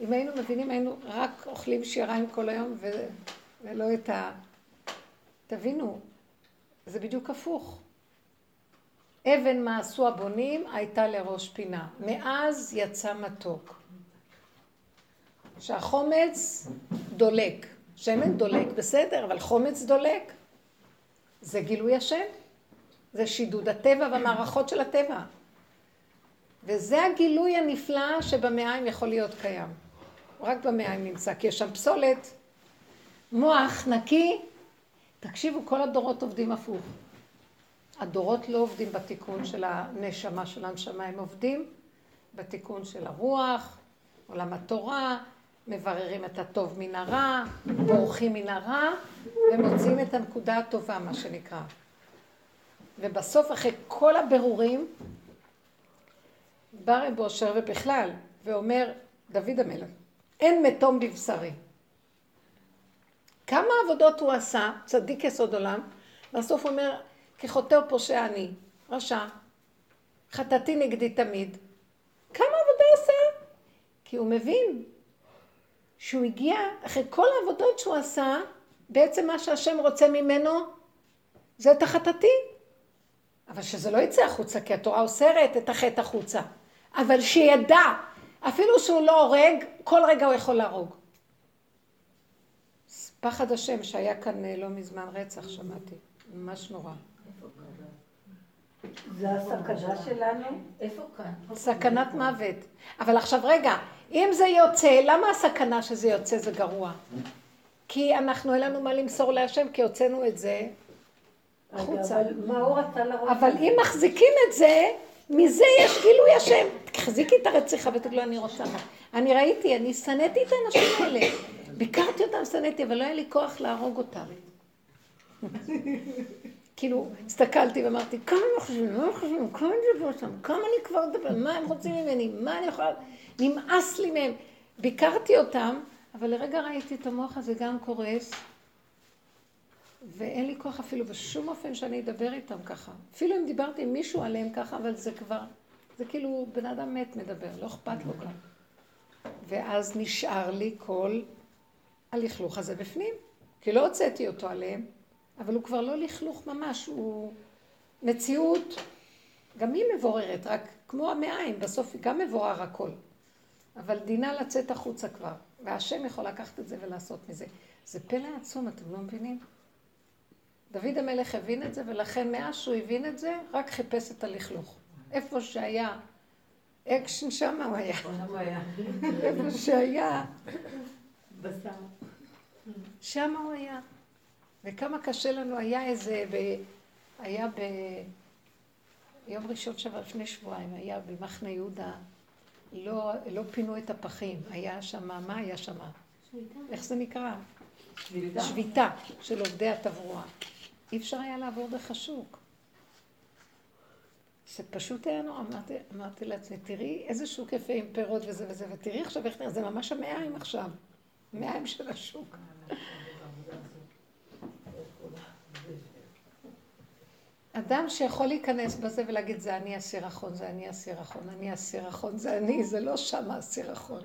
אם היינו מבינים, היינו רק אוכלים שיריים כל היום ולא את ה... תבינו, זה בדיוק הפוך. אבן מה עשו הבונים הייתה לראש פינה. מאז יצא מתוק. שהחומץ דולק. שמן דולק, בסדר, אבל חומץ דולק. זה גילוי השם. זה שידוד הטבע והמערכות של הטבע. וזה הגילוי הנפלא שבמעיים יכול להיות קיים. רק במעיים נמצא, כי יש שם פסולת, מוח נקי. תקשיבו, כל הדורות עובדים הפוך. הדורות לא עובדים בתיקון של הנשמה של הנשמה, הם עובדים בתיקון של הרוח, עולם התורה, מבררים את הטוב מן הרע, בורחים מן הרע, ומוצאים את הנקודה הטובה, מה שנקרא. ובסוף, אחרי כל הבירורים, בא רב אושר ובכלל, ואומר, דוד המלך, אין מתום בבשרי. כמה עבודות הוא עשה, צדיק יסוד עולם, בסוף הוא אומר, כחוטא ופושע אני, רשע, חטאתי נגדי תמיד. כמה עבודה עשה? כי הוא מבין שהוא הגיע, אחרי כל העבודות שהוא עשה, בעצם מה שהשם רוצה ממנו זה את החטאתי. אבל שזה לא יצא החוצה, כי התורה אוסרת את החטא החוצה. אבל שידע, אפילו שהוא לא הורג, כל רגע הוא יכול להרוג. פחד השם שהיה כאן אה, לא מזמן רצח, שמעתי. ממש נורא. זה הסכנה שלנו? איפה כאן? סכנת מוות. אבל עכשיו רגע, אם זה יוצא, למה הסכנה שזה יוצא זה גרוע? כי אנחנו, אין לנו מה למסור להשם, כי הוצאנו את זה החוצה. אבל מה הוא רצה להראות? אבל אם מחזיקים את זה, מזה יש גילוי השם. תחזיקי את הרציחה ותגידו לו, אני רוצה. אני ראיתי, אני שנאתי את האנשים האלה. ביקרתי אותם, שנאתי, אבל לא היה לי כוח להרוג אותם. כאילו, הסתכלתי ואמרתי, כמה הם חושבים, מה הם חושבים, כמה אני מדבר שם, כמה אני כבר מדבר, מה הם רוצים ממני, מה אני יכולה, נמאס לי מהם. ביקרתי אותם, אבל לרגע ראיתי את המוח הזה גם קורס, ואין לי כוח אפילו בשום אופן שאני אדבר איתם ככה. אפילו אם דיברתי עם מישהו עליהם ככה, אבל זה כבר, זה כאילו בן אדם מת מדבר, לא אכפת לו גם. ואז נשאר לי כל הלכלוך הזה בפנים, כי לא הוצאתי אותו עליהם. אבל הוא כבר לא לכלוך ממש, הוא מציאות, גם היא מבוררת, רק כמו המעיים, בסוף גם מבורר הכל. אבל דינה לצאת החוצה כבר, והשם יכול לקחת את זה ולעשות מזה. זה פלא עצום, אתם לא מבינים? דוד המלך הבין את זה, ולכן מאז שהוא הבין את זה, רק חיפש את הלכלוך. איפה שהיה אקשן, שם הוא היה. איפה שהיה, שם הוא היה. וכמה קשה לנו, היה איזה, ב... היה ב... יום ראשון שעבר לפני שבועיים, היה במחנה יהודה, לא, לא פינו את הפחים, היה שם, מה היה שם? איך זה נקרא? שביתה. שביתה של עובדי התברואה. אי אפשר היה לעבור דרך השוק. זה פשוט היה נורא, אמרתי, אמרתי לעצמי, תראי איזה שוק יפה עם פירות וזה וזה, ותראי עכשיו איך נראה, זה ממש המעיים עכשיו, המעיים של השוק. אדם שיכול להיכנס בזה ולהגיד, זה אני הסירחון, זה אני הסירחון, אני הסירחון, זה אני, זה לא שם הסירחון.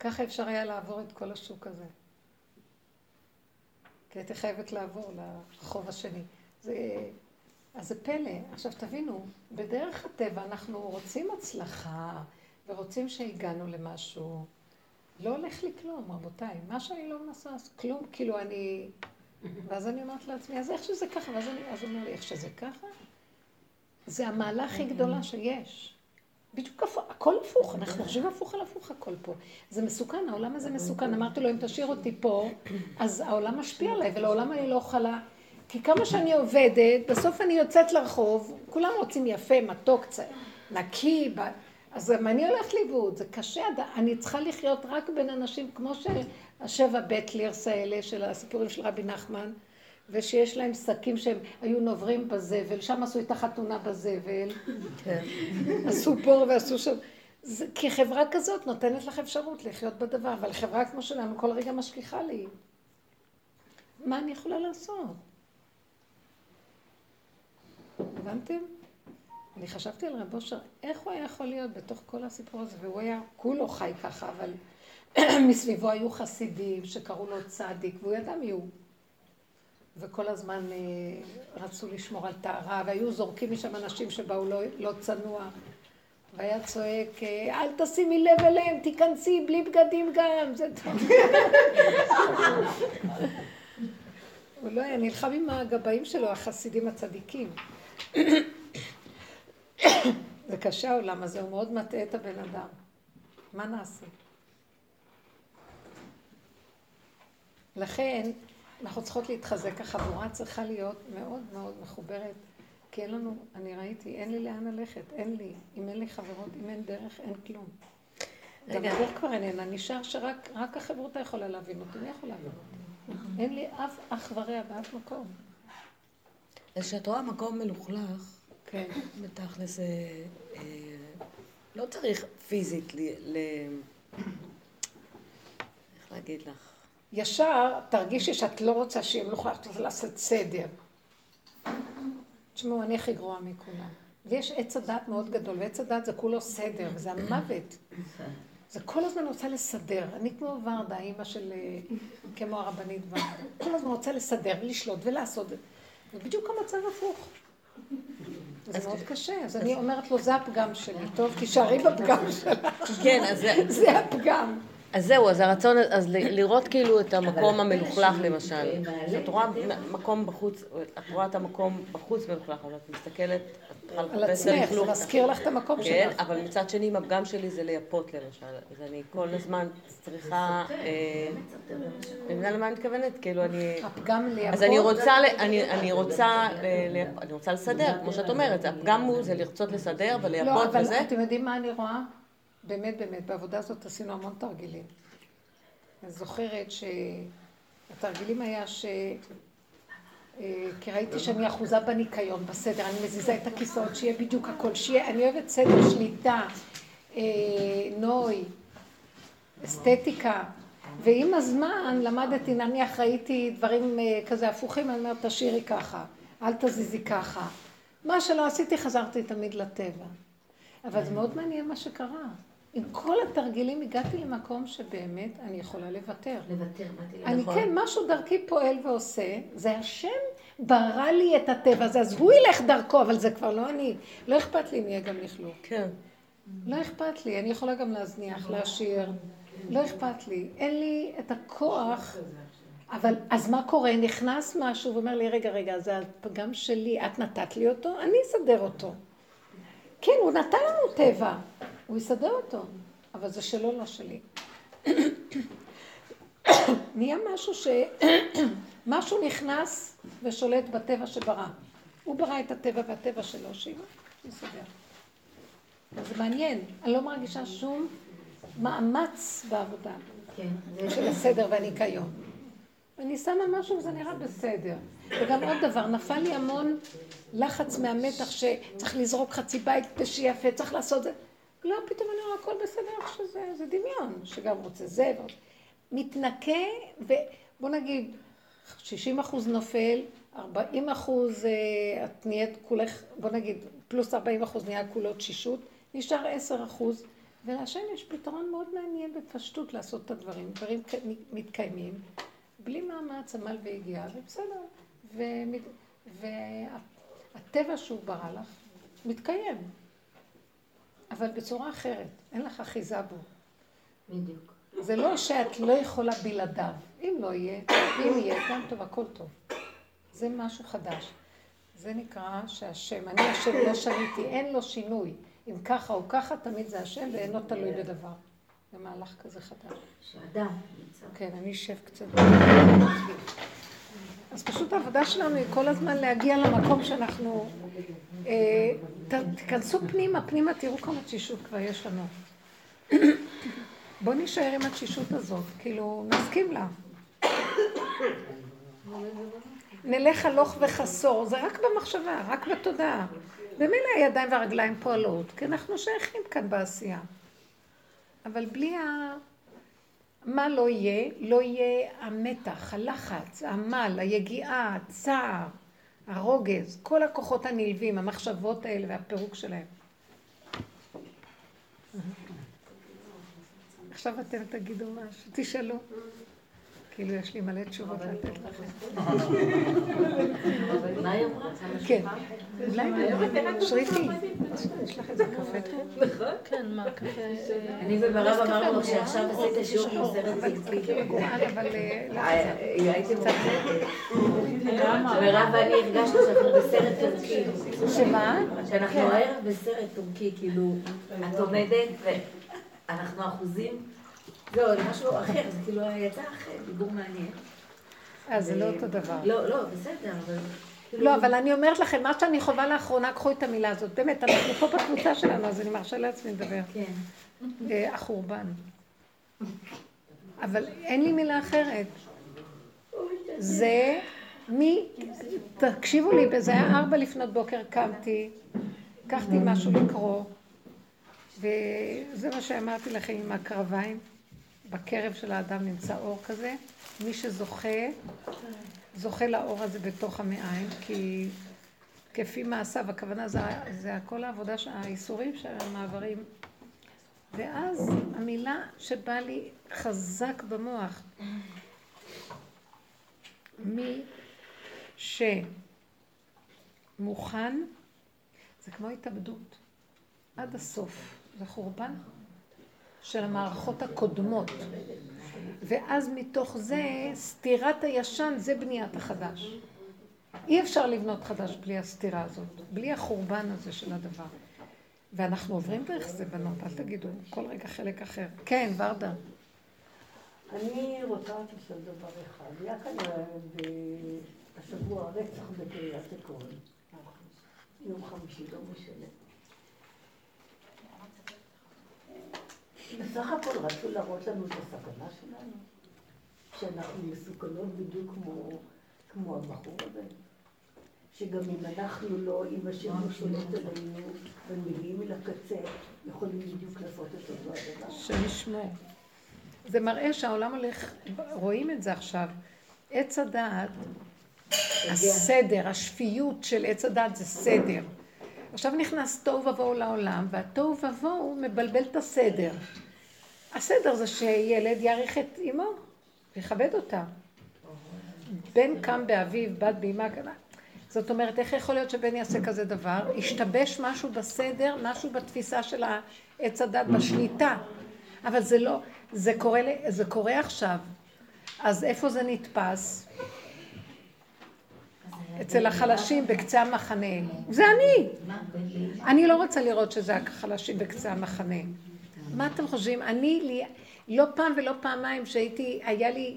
ככה אפשר היה לעבור את כל השוק הזה. כי הייתי חייבת לעבור לרחוב השני. זה... אז זה פלא. עכשיו תבינו, בדרך הטבע אנחנו רוצים הצלחה ורוצים שהגענו למשהו. לא הולך לי כלום, רבותיי. מה שאני לא מנסה, כלום, כאילו אני... ואז אני אומרת לעצמי, אז איך שזה ככה? ואז אני, אומר לי, איך שזה ככה? זה המעלה הכי גדולה שיש. בדיוק הכל הפוך, אנחנו חושבים הפוך על הפוך הכל פה. זה מסוכן, העולם הזה מסוכן. אמרתי לו, אם תשאיר אותי פה, אז העולם משפיע עליי, ולעולם אני לא אוכלה. כי כמה שאני עובדת, בסוף אני יוצאת לרחוב, כולם רוצים יפה, מתוק. נקי. אז גם אני הולכת לאיבוד, זה קשה, אני צריכה לחיות רק בין אנשים, כמו שהשבע בית לירס האלה של הסיפורים של רבי נחמן, ושיש להם שקים שהם היו נוברים בזבל, שם עשו את החתונה בזבל, כן. עשו פה ועשו שם. זה, כי חברה כזאת נותנת לך אפשרות לחיות בדבר, אבל חברה כמו שלנו כל רגע משגיחה לי. מה אני יכולה לעשות? הבנתם? אני חשבתי על רב אושר, איך הוא היה יכול להיות בתוך כל הסיפור הזה, והוא היה כולו חי ככה, אבל מסביבו היו חסידים שקראו לו צדיק, והוא ידע מי הוא. וכל הזמן אה, רצו לשמור על טהרה, והיו זורקים משם אנשים שבאו לא, לא צנוע. והיה צועק, אה, אל תשימי לב אליהם, תיכנסי בלי בגדים גם, זה טוב. הוא לא היה נלחם עם הגבאים שלו, החסידים הצדיקים. זה קשה העולם הזה, הוא מאוד מטעה את הבן אדם. מה נעשה? לכן, אנחנו צריכות להתחזק, החבורה צריכה להיות מאוד מאוד מחוברת, כי אין לנו, אני ראיתי, אין לי לאן ללכת, אין לי, אם אין לי חברות, אם אין דרך, אין כלום. גם הדרך כבר איננה, נשאר שרק החברותה יכולה להבין אותי, מי יכול להבין אותי? אין לי אף אח ורע באף מקום. אז כשאת רואה מקום מלוכלך, כן. בתכל'ס, אה, לא צריך פיזית ל... איך להגיד לך? ישר תרגישי שאת לא רוצה מלוכלך, את רוצה לעשות סדר. תשמעו, אני הכי גרועה מכולם. ויש עץ הדת מאוד גדול, ועץ הדת זה כולו סדר, וזה המוות. זה כל הזמן רוצה לסדר. אני כמו ורדה, אימא של... אה, כמו הרבנית ורדה. כל הזמן רוצה לסדר ולשלוט ולעשות. ובדיוק המצב הפוך. זה מאוד קשה, אז אני אומרת לו, זה הפגם שלי. טוב, תישארי בפגם שלך. כן, אז זה הפגם. אז זהו, אז הרצון, אז לראות כאילו את המקום המלוכלך למשל. כשאת רואה מקום בחוץ, את רואה את המקום בחוץ מלוכלך, אז את מסתכלת, את צריכה לחפש את הלכלוך. על עצמך, זה מזכיר לך את המקום שלך. כן, אבל מצד שני, הפגם שלי זה לייפות למשל. אז אני כל הזמן צריכה... אה, אני מבינה למה אני מתכוונת? כאילו אני... הפגם לייפות? אז אני אני רוצה, אני רוצה לסדר, כמו שאת אומרת. הפגם הוא זה לרצות לסדר ולייפות וזה. לא, אבל אתם יודעים מה אני רואה? באמת, באמת, בעבודה הזאת עשינו המון תרגילים. אני זוכרת שהתרגילים היה ש... אה, כי ראיתי שאני אחוזה בניקיון, בסדר, אני מזיזה את הכיסאות, שיהיה בדיוק הכל, שיהיה, אני אוהבת סדר, שליטה, אה, נוי, אסתטיקה, ועם הזמן למדתי, נניח ראיתי דברים אה, כזה הפוכים, אני אומרת, תשאירי ככה, אל תזיזי ככה. מה שלא עשיתי, חזרתי תמיד לטבע. אבל זה מאוד מעניין מה שקרה. עם כל התרגילים הגעתי למקום שבאמת אני יכולה לוותר. לוותר, באתי אני נכון. כן, משהו דרכי פועל ועושה, זה השם ברא לי את הטבע הזה, אז הוא ילך דרכו, אבל זה כבר לא אני. לא אכפת לי אם יהיה גם לכלוך. כן. לא אכפת לי, אני יכולה גם להזניח, להשאיר, לא אכפת לי. אין לי את הכוח, אבל אז מה קורה? נכנס משהו ואומר לי, רגע, רגע, זה הפגם שלי, את נתת לי אותו, אני אסדר אותו. כן, הוא נתן לנו טבע, הוא יסדר אותו, אבל זה שלו, לא שלי. נהיה משהו ש... משהו נכנס ושולט בטבע שברא. הוא ברא את הטבע והטבע שלו, שיסדר. זה מעניין, אני לא מרגישה שום מאמץ בעבודה כן, של הסדר והניקיון. אני שמה משהו וזה נראה בסדר. וגם עוד דבר, נפל לי המון לחץ מהמתח שצריך לזרוק חצי בית שיפה, צריך לעשות זה. לא, פתאום אני רואה הכל בסדר שזה, זה דמיון, שגם רוצה זה. מתנקה, ובוא נגיד, 60 אחוז נופל, 40 אחוז אה, את נהיית כולך, בוא נגיד, פלוס 40 אחוז נהיה כולו תשישות, נשאר 10 אחוז, ולהשם יש פתרון מאוד מעניין בפשטות לעשות את הדברים. דברים מתקיימים, בלי מאמץ, עמל והגיע, ובסדר. והטבע שהוא ברא לך מתקיים, אבל בצורה אחרת, אין לך אחיזה בו. בדיוק. זה לא שאת לא יכולה בלעדיו. אם לא יהיה, אם יהיה, גם טוב, הכל טוב. זה משהו חדש. זה נקרא שהשם, אני השם לא שניתי, אין לו שינוי. אם ככה או ככה, תמיד זה השם ואינו תלוי בדבר. זה מהלך כזה חדש. שאדם נמצא. כן, אני אשב קצת. אז פשוט העבודה שלנו היא כל הזמן להגיע למקום שאנחנו... אה, תיכנסו פנימה, פנימה, תראו כמה תשישות כבר יש לנו. בואו נישאר עם התשישות הזאת, כאילו, נסכים לה. נלך הלוך וחסור, זה רק במחשבה, רק בתודעה. במילא הידיים והרגליים פועלות, כי אנחנו שייכים כאן בעשייה. אבל בלי ה... מה לא יהיה? לא יהיה המתח, הלחץ, העמל, היגיעה, הצער, הרוגז, כל הכוחות הנלווים, המחשבות האלה והפירוק שלהם. עכשיו אתם תגידו משהו, תשאלו. כאילו יש לי מלא תשובות לתת לכם. מה היא אמרה? כן. אולי שריפי, יש לך איזה קפה? נכון. כן, מה, קפה? אני וברב אמרנו שעכשיו עשית שיעור סרט פיקסי. אבל הייתם מירב ואני הרגשנו שאנחנו בסרט טורקי. שמה? שאנחנו הערב בסרט טורקי, כאילו, את עומדת ואנחנו אחוזים. לא, זה משהו אחר, זה כאילו יצא אחר, דיבור מעניין. אה, זה לא אותו דבר. לא, לא, בסדר, אבל... כאילו- לא, אבל אני אומרת לכם, מה שאני חווה לאחרונה, קחו את המילה הזאת. באמת, אנחנו פה בקבוצה שלנו, אז אני מרשה לעצמי לדבר. כן. אה, החורבן. אבל אין לי מילה אחרת. זה מי, תקשיבו לי, זה היה ארבע לפנות בוקר, קמתי, לקחתי משהו לקרוא, וזה מה שאמרתי לכם עם הקרביים. בקרב של האדם נמצא אור כזה, מי שזוכה, זוכה לאור הזה בתוך המעיים, כי כפי מעשיו, הכוונה זה, זה הכל העבודה, האיסורים של המעברים. ואז המילה שבאה לי חזק במוח, מי שמוכן, זה כמו התאבדות, עד הסוף, זה חורבן. של המערכות הקודמות. ואז מתוך זה, סתירת הישן זה בניית החדש. אי אפשר לבנות חדש בלי הסתירה הזאת, בלי החורבן הזה של הדבר. ואנחנו עוברים דרך זה, בנות, אל תגידו, כל רגע חלק אחר. כן, ורדה. אני רוצה לשאול דבר אחד. היה כאן השבוע רצח בקריית עקרון. יום חמישי, לא משנה. בסך הכל רצו להראות לנו את הסכנה שלנו, שאנחנו מסוכנות בדיוק כמו, כמו הבחור הזה. שגם אם אנחנו לא, אם השם לא שולט עלינו ומגיעים אל הקצה, יכולים בדיוק לעשות את אותו הדבר. שנשמור. זה מראה שהעולם הולך, רואים את זה עכשיו. עץ הדעת, הסדר, השפיות של עץ הדעת זה סדר. עכשיו נכנס תוהו ובוהו לעולם, והתוהו ובוהו מבלבל את הסדר. הסדר זה שילד יעריך את אמו, ויכבד אותה. בן קם באביו, בת באמה, זאת אומרת, איך יכול להיות שבן יעשה כזה דבר? השתבש משהו בסדר, משהו בתפיסה של העץ הדת, בשליטה. אבל זה לא, זה קורה, זה קורה עכשיו. אז איפה זה נתפס? אצל החלשים בקצה המחנה. זה אני. אני לא רוצה לראות שזה החלשים בקצה המחנה. מה אתם חושבים? אני, לא פעם ולא פעמיים שהייתי, היה לי,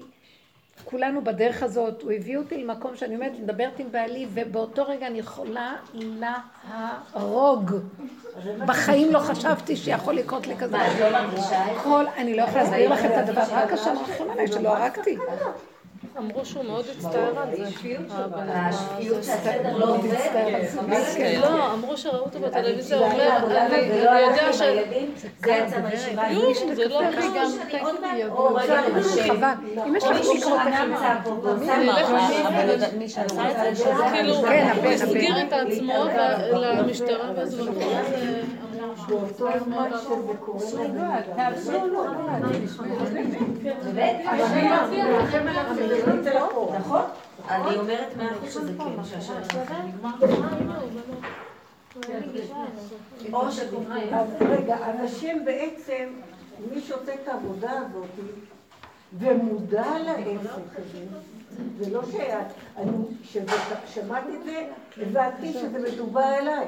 כולנו בדרך הזאת, הוא הביא אותי למקום שאני עומדת, מדברת עם בעלי, ובאותו רגע אני יכולה להרוג. בחיים לא חצ'פתי שיכול לקרות לי כזה. לא? כל, אני לא יכולה להסביר לך את הדבר, רק השם רחם עליי שלא הרגתי. אמרו שהוא מאוד הצטער על זה. השפיות שהסדר לא עובד? לא, אמרו שראו אותו בטלוויזיה, הוא אומר, אני יודע ש... זה יצא מהישיבה. כלום, זה לא לא מעט, או רגע. חבל. אם יש לך כאילו, כן, הוא הסגיר. את עצמו למשטרה ואז הוא באותו זמן שזה קורה? אני אומרת מאה אחוז שזה כן, שקוראים. אז רגע, אנשים בעצם, מי שעושה את העבודה הזאת ומודע לעסק הזה, זה לא ששמעתי את זה, הבנתי שזה מדובר אליי.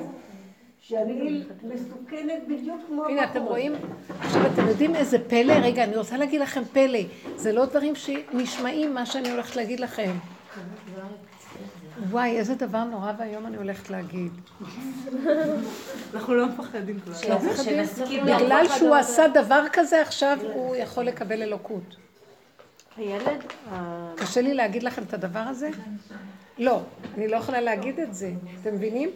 שאני מסוכנת בדיוק כמו... הנה, אתם רואים? עכשיו, אתם יודעים איזה פלא? רגע, אני רוצה להגיד לכם פלא. זה לא דברים שנשמעים מה שאני הולכת להגיד לכם. וואי, איזה דבר נורא ואיום אני הולכת להגיד. אנחנו לא מפחדים כבר. שנסכים בגלל שהוא עשה דבר כזה עכשיו, הוא יכול לקבל אלוקות. הילד, קשה לי להגיד לכם את הדבר הזה? לא, אני לא יכולה להגיד את זה. אתם מבינים?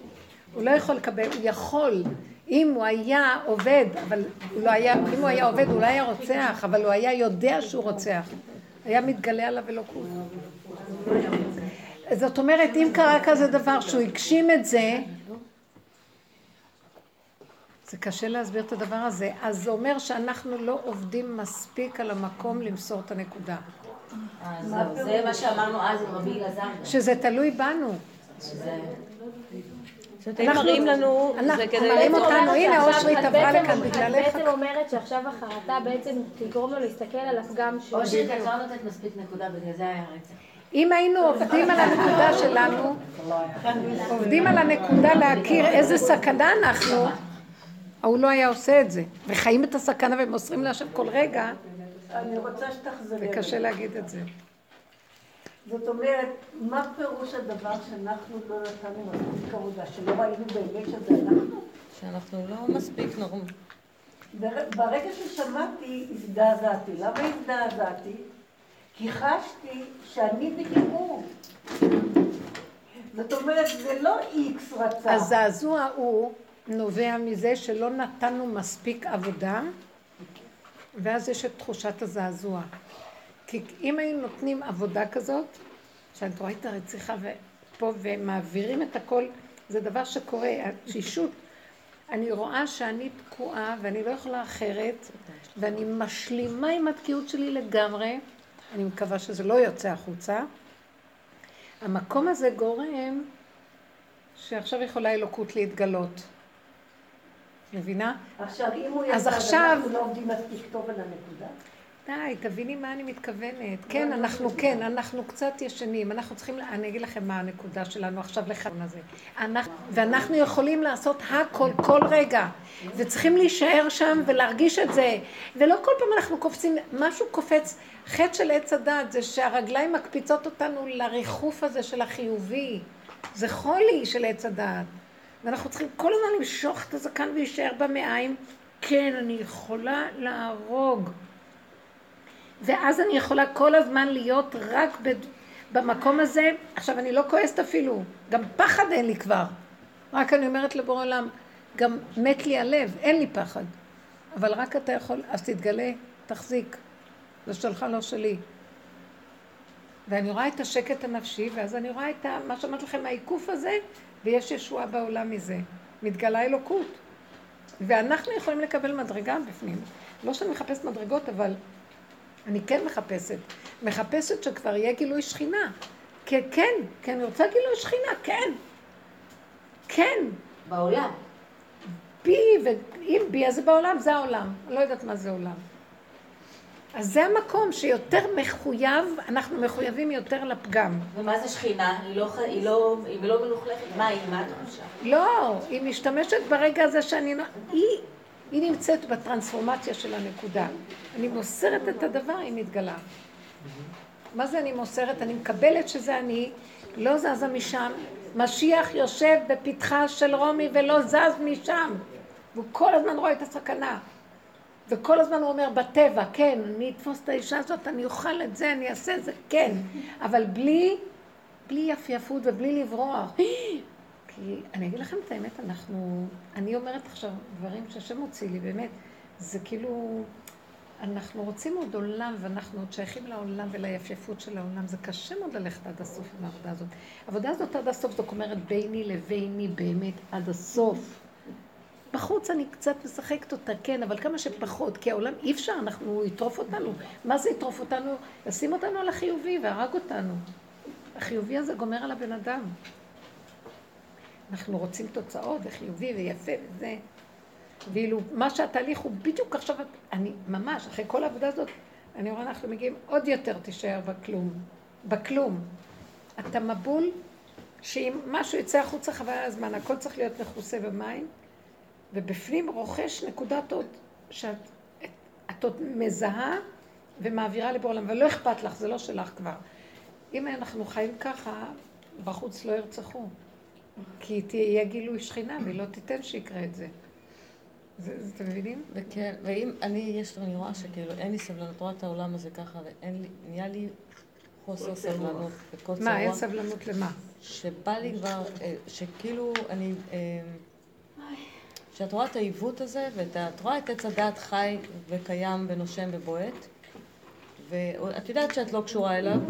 הוא לא יכול לקבל, הוא יכול. אם הוא היה עובד, אבל הוא לא היה, אם הוא היה עובד הוא לא היה רוצח, אבל הוא היה יודע שהוא רוצח. היה מתגלה עליו אלוקות. זאת אומרת, אם קרה כזה דבר שהוא הגשים את זה, זה קשה להסביר את הדבר הזה. אז זה אומר שאנחנו לא עובדים מספיק על המקום למסור את הנקודה. אה, זה מה שאמרנו אז עם רבי אלעזר. שזה תלוי בנו. שאתם מראים לנו, אנחנו זה כדי... מראים אותנו, אומרת הנה אושרית את עברה לכאן בגללך. את בעצם אומרת שעכשיו החרטה בעצם תגרום לו להסתכל על הפגם שלו. או שאת לא נותנת מספיק נקודה, בגלל זה היה רצח. אם היינו עובדים על הנקודה שלנו, עובדים על הנקודה להכיר איזה סכנה אנחנו, ההוא לא היה עושה את זה. וחיים את הסכנה ומוסרים להשם כל רגע, אני רוצה שתחזרי. זה קשה להגיד את זה. זאת אומרת, מה פירוש הדבר שאנחנו לא נתנו מספיק עבודה, שלא ראינו באמת שזה אנחנו? שאנחנו לא מספיק נורמ... בר- ברגע ששמעתי, הזדעזעתי. למה הזדעזעתי? כי חשתי שאני הוא. זאת אומרת, זה לא איקס רצה. הזעזוע הוא נובע מזה שלא נתנו מספיק עבודה, ואז יש את תחושת הזעזוע. כי אם היינו נותנים עבודה כזאת, שאת רואה את הרציחה פה ומעבירים את הכל, זה דבר שקורה, התשישות. אני רואה שאני תקועה ואני לא יכולה אחרת, ואני משלימה עם התקיעות שלי לגמרי, אני מקווה שזה לא יוצא החוצה. המקום הזה גורם שעכשיו יכולה אלוקות להתגלות. מבינה? עכשיו, אם הוא יצא ואנחנו לא עובדים מספיק טוב על הנקודה, די, תביני מה אני מתכוונת. כן, אנחנו, כן, אנחנו קצת ישנים. אנחנו צריכים, אני אגיד לכם מה הנקודה שלנו עכשיו לחלון הזה. אנחנו, ואנחנו יכולים לעשות הכל, כל רגע. וצריכים להישאר שם ולהרגיש את זה. ולא כל פעם אנחנו קופצים, משהו קופץ. חטא של עץ הדת זה שהרגליים מקפיצות אותנו לריחוף הזה של החיובי. זה חולי של עץ הדת. ואנחנו צריכים כל הזמן למשוך את הזקן ולהישאר במעיים. כן, אני יכולה להרוג. ואז אני יכולה כל הזמן להיות רק בד... במקום הזה. עכשיו, אני לא כועסת אפילו, גם פחד אין לי כבר. רק אני אומרת לבורא עולם, גם מת לי הלב, אין לי פחד. אבל רק אתה יכול, אז תתגלה, תחזיק. זה שלך, לא שלי. ואני רואה את השקט הנפשי, ואז אני רואה את ה, מה שאמרתי לכם, העיקוף הזה, ויש ישועה בעולם מזה. מתגלה אלוקות. ואנחנו יכולים לקבל מדרגה בפנים. לא שאני מחפשת מדרגות, אבל אני כן מחפשת. מחפשת שכבר יהיה גילוי שכינה. כן, כן, כן, אני רוצה גילוי שכינה, כן. כן. בעולם. בי, ואם בי, אז זה בעולם, זה העולם. אני לא יודעת מה זה עולם. אז זה המקום שיותר מחויב, אנחנו מחויבים יותר לפגם. ומה זה שכינה? היא לא, היא לא, היא לא מלוכלכת. מה היא? מה התחושה? לא, היא משתמשת ברגע הזה שאני... היא, היא נמצאת בטרנספורמציה של הנקודה. אני מוסרת את הדבר, היא מתגלה. מה זה אני מוסרת? אני מקבלת שזה אני, לא זזה משם. משיח יושב בפתחה של רומי ולא זז משם. והוא כל הזמן רואה את הסכנה. וכל הזמן הוא אומר, בטבע, כן, אני אתפוס את האישה הזאת, אני אוכל את זה, אני אעשה את זה, כן. אבל בלי, בלי יפייפות ובלי לברוח. כי אני אגיד לכם את האמת, אנחנו, אני אומרת עכשיו דברים שהשם הוציא לי, באמת, זה כאילו, אנחנו רוצים עוד עולם, ואנחנו עוד שייכים לעולם וליפייפות של העולם, זה קשה מאוד ללכת עד הסוף עם העבודה הזאת. העבודה הזאת עד הסוף, זאת אומרת, ביני לביני באמת עד הסוף. בחוץ אני קצת משחקת אותה, כן, אבל כמה שפחות, כי העולם אי אפשר, אנחנו, הוא יטרוף אותנו. מה זה יטרוף אותנו? ישים אותנו על החיובי והרג אותנו. החיובי הזה גומר על הבן אדם. אנחנו רוצים תוצאות, וחיובי ויפה וזה. ואילו מה שהתהליך הוא בדיוק עכשיו, אני ממש, אחרי כל העבודה הזאת, אני רואה, אנחנו מגיעים עוד יותר תישאר בכלום. בכלום. אתה מבול שאם משהו יצא החוצה חבל הזמן, הכל צריך להיות מכוסה במים, ובפנים רוכש נקודת עוד שאת את עוד מזהה ומעבירה לבור עולם, ולא אכפת לך, זה לא שלך כבר. אם אנחנו חיים ככה, בחוץ לא ירצחו. כי תהיה גילוי שכינה, והיא לא תיתן שיקרה את זה. זה, אתם מבינים? וכן, ואם אני, יש, אני רואה שכאילו אין לי סבלנות, רואה את העולם הזה ככה, ואין לי, נהיה לי חוסר סבלנות וקוצר מה, אין סבלנות למה? שבא לי כבר, אה, שכאילו אני, אה, שאת רואה את העיוות הזה, ואת רואה את עץ הדעת חי וקיים ונושם ובועט, ואת יודעת שאת לא קשורה אליו,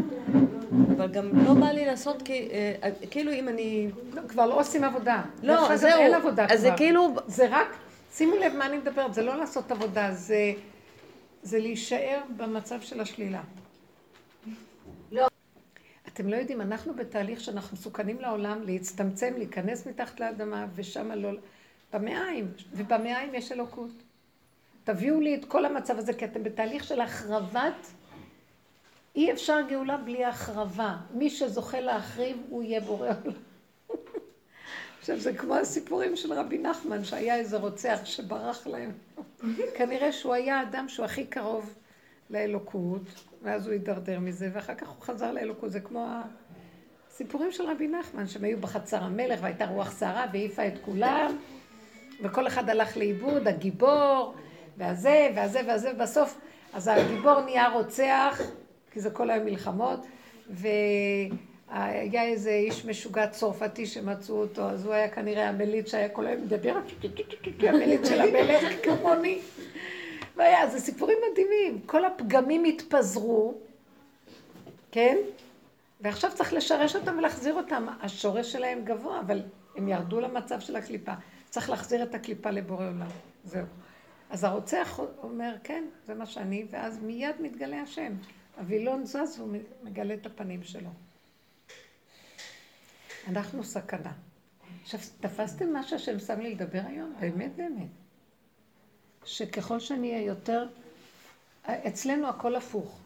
אבל גם לא בא לי לעשות, כי, אה, כאילו אם אני... לא, כבר לא עושים עבודה. לא, זהו. אין עבודה אז זה כאילו... זה רק, שימו לב מה אני מדברת, זה לא לעשות עבודה, זה, זה להישאר במצב של השלילה. לא. אתם לא יודעים, אנחנו בתהליך שאנחנו מסוכנים לעולם, להצטמצם, להיכנס מתחת לאדמה, ושם לא... במעיים, ובמעיים יש אלוקות. תביאו לי את כל המצב הזה, כי אתם בתהליך של החרבת אי אפשר גאולה בלי החרבה. מי שזוכה להחריב, הוא יהיה בורא עולם. עכשיו, זה כמו הסיפורים של רבי נחמן, שהיה איזה רוצח שברח להם. כנראה שהוא היה האדם שהוא הכי קרוב לאלוקות, ואז הוא הידרדר מזה, ואחר כך הוא חזר לאלוקות. זה כמו הסיפורים של רבי נחמן, שהם היו בחצר המלך, והייתה רוח סערה והעיפה את כולם, וכל אחד הלך לאיבוד, הגיבור, והזה, והזה, והזה, ובסוף, אז הגיבור נהיה רוצח, כי זה כל היום מלחמות, והיה איזה איש משוגע צרפתי שמצאו אותו, אז הוא היה כנראה המליץ שהיה כל היום מדבר, המליץ של המלך כמוני. והיה, זה סיפורים מדהימים, כל הפגמים התפזרו, כן? ועכשיו צריך לשרש אותם ולהחזיר אותם. השורש שלהם גבוה, אבל הם ירדו למצב של הקליפה. צריך להחזיר את הקליפה לבורא עולם. זהו. אז הרוצח אומר, כן, זה מה שאני, ואז מיד מתגלה השם. הווילון זז והוא מגלה את הפנים שלו. אנחנו סכנה. עכשיו, תפסתם מה שהשם שם לי לדבר היום? באמת באמת. שככל שאני אהיה יותר, אצלנו הכל הפוך.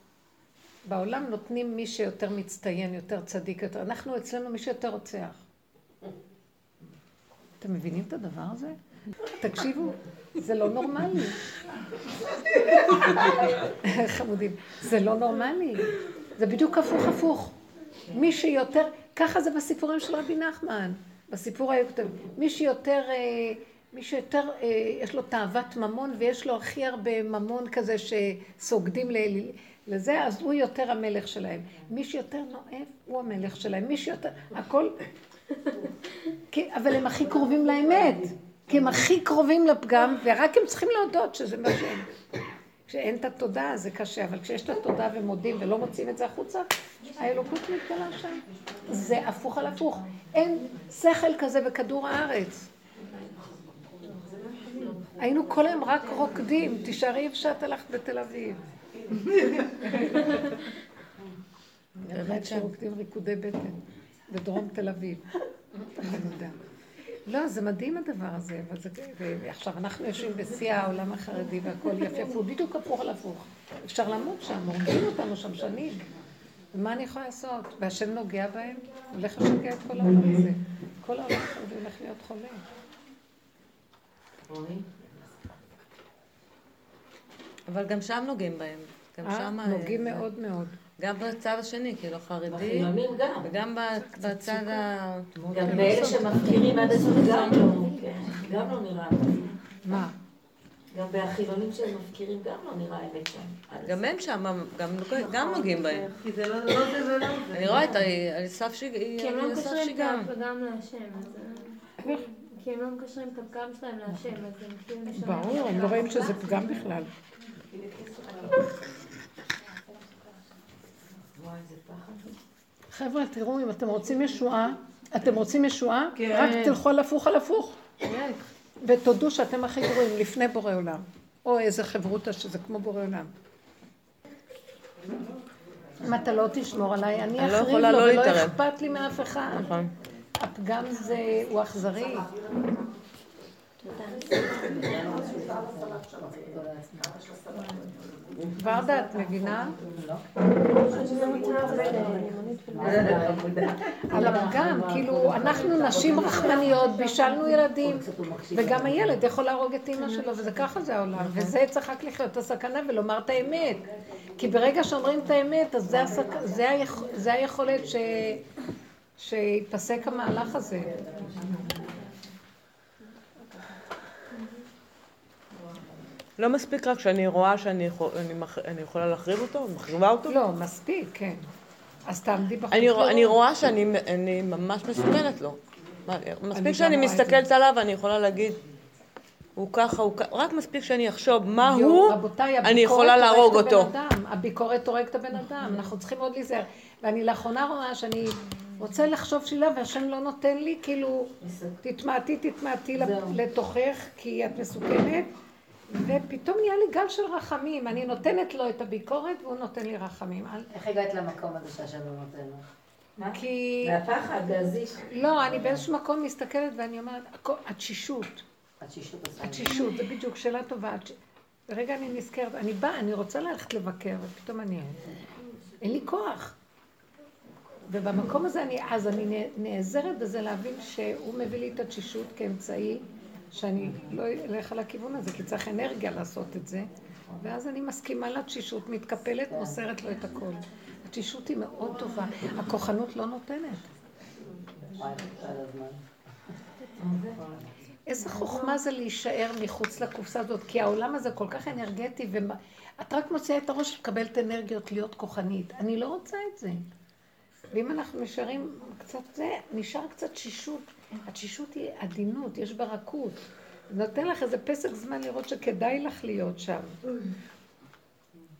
בעולם נותנים מי שיותר מצטיין, יותר צדיק, יותר. אנחנו אצלנו מי שיותר רוצח. אתם מבינים את הדבר הזה? תקשיבו, זה לא נורמלי. חמודים. זה לא נורמלי. זה בדיוק הפוך הפוך. מי שיותר, ככה זה בסיפורים של רבי נחמן. בסיפור היותר, מי שיותר, אה, מי שיותר, אה, יש לו תאוות ממון ויש לו הכי הרבה ממון כזה שסוגדים לזה, אז הוא יותר המלך שלהם. מי שיותר נואף, הוא המלך שלהם. מי שיותר, הכל... אבל הם הכי קרובים לאמת. כי הם הכי קרובים לפגם, ורק הם צריכים להודות שזה מה שהם. כשאין את התודעה זה קשה, אבל כשיש את התודעה ומודים ולא מוצאים את זה החוצה, האלוקות מתגלה שם. זה הפוך על הפוך. אין שכל כזה בכדור הארץ. היינו כל היום רק רוקדים, תישארי איפה שאת הלכת בתל אביב. באמת שרוקדים ריקודי בטן בדרום תל אביב. לא זה מדהים הדבר הזה. וזה, ועכשיו, אנחנו יושבים בשיא העולם החרדי והכל יפה, והוא בדיוק הפוך על הפוך. אפשר למות שם, הורגים אותנו שם שנים. ומה אני יכולה לעשות? והשם נוגע בהם, הולך לשגע את כל העולם הזה. כל העולם החרדי הולך להיות חולה. אבל גם שם נוגעים בהם. גם אה? שם... נוגעים מאוד מאוד. גם בצד השני, כאילו גם. וגם ב- בצד ה... גם באלה שמפקירים עד הסוף גם לא, כן, גם לא נראה. מה? גם בהחילונים שהם מפקירים גם לא נראה האמת שם. גם הם שם, גם נוגע- גם נוגעים בהם. כי זה לא לא זה ולא זה. אני רואה את ה- על סף שיג... כי הם לא מקשרים את שיגעון. הפגם להשם, אז... אה, כי הם לא מקשרים את הפגם שלהם להשם, אז הם כאילו. ברור, הם לא רואים שזה פגם בכלל. חבר'ה, תראו, אם אתם רוצים ישועה, אתם רוצים ישועה? כן. רק תלכו על הפוך על הפוך. ותודו שאתם הכי גרועים לפני בורא עולם. או איזה חברותא שזה כמו בורא עולם. אם אתה לא תשמור עליי, אני לא אחריב לו, לא ולא. אכפת לי מאף אחד. נכון. הפגם זה, הוא אכזרי. ורדה, את מבינה? על הפגם, כאילו, אנחנו נשים רחמניות, בישלנו ילדים, וגם הילד יכול להרוג את אימא שלו, וזה ככה זה העולם, וזה צריך רק לחיות את הסכנה ולומר את האמת. כי ברגע שאומרים את האמת, אז זה, היכולת ש... שיפסק המהלך הזה. לא מספיק רק שאני רואה שאני יכול- אני מח- אני יכולה להחריב אותו, מחריבה אותו? לא, מספיק, כן. אז תעמדי בחוץ. אני, רוא- לראות. אני רואה שאני אני ממש מסוכנת לו. מספיק שאני מסתכלת עליו ואני יכולה להגיד, הוא ככה, הוא ככה, רק מספיק שאני אחשוב מה יו, הוא, רבותיי, אני יכולה להרוג אותו. אדם. הביקורת הורגת את הבן אדם, אנחנו צריכים מאוד להיזהר. ואני לאחרונה רואה שאני רוצה לחשוב שלילה והשם לא נותן לי, כאילו, תתמעטי, תתמעטי לתוכך, כי את מסוכנת, ופתאום נהיה לי גל של רחמים. אני נותנת לו את הביקורת והוא נותן לי רחמים. איך הגעת למקום הזה שהשם לא נותן לך? כי... מהפחד, להזיק. לא, אני באיזשהו מקום מסתכלת ואני אומרת, התשישות. התשישות עושה. התשישות, זה בדיוק שאלה טובה. רגע אני נזכרת, אני באה, אני רוצה ללכת לבקר, ופתאום אני... אין לי כוח. ובמקום הזה אני, אז אני נעזרת בזה להבין שהוא מביא לי את התשישות כאמצעי, שאני לא אלך על הכיוון הזה, כי צריך אנרגיה לעשות את זה, ואז אני מסכימה לתשישות, מתקפלת, מוסרת לו את הכל. התשישות היא מאוד טובה, הכוחנות לא נותנת. איזה חוכמה זה להישאר מחוץ לקופסה הזאת, כי העולם הזה כל כך אנרגטי, ואת רק מוציאה את הראש ומקבלת אנרגיות להיות כוחנית. אני לא רוצה את זה. ואם אנחנו נשארים קצת זה, נשאר קצת תשישות. התשישות היא עדינות, יש בה רכות. נותן לך איזה פסק זמן לראות שכדאי לך להיות שם.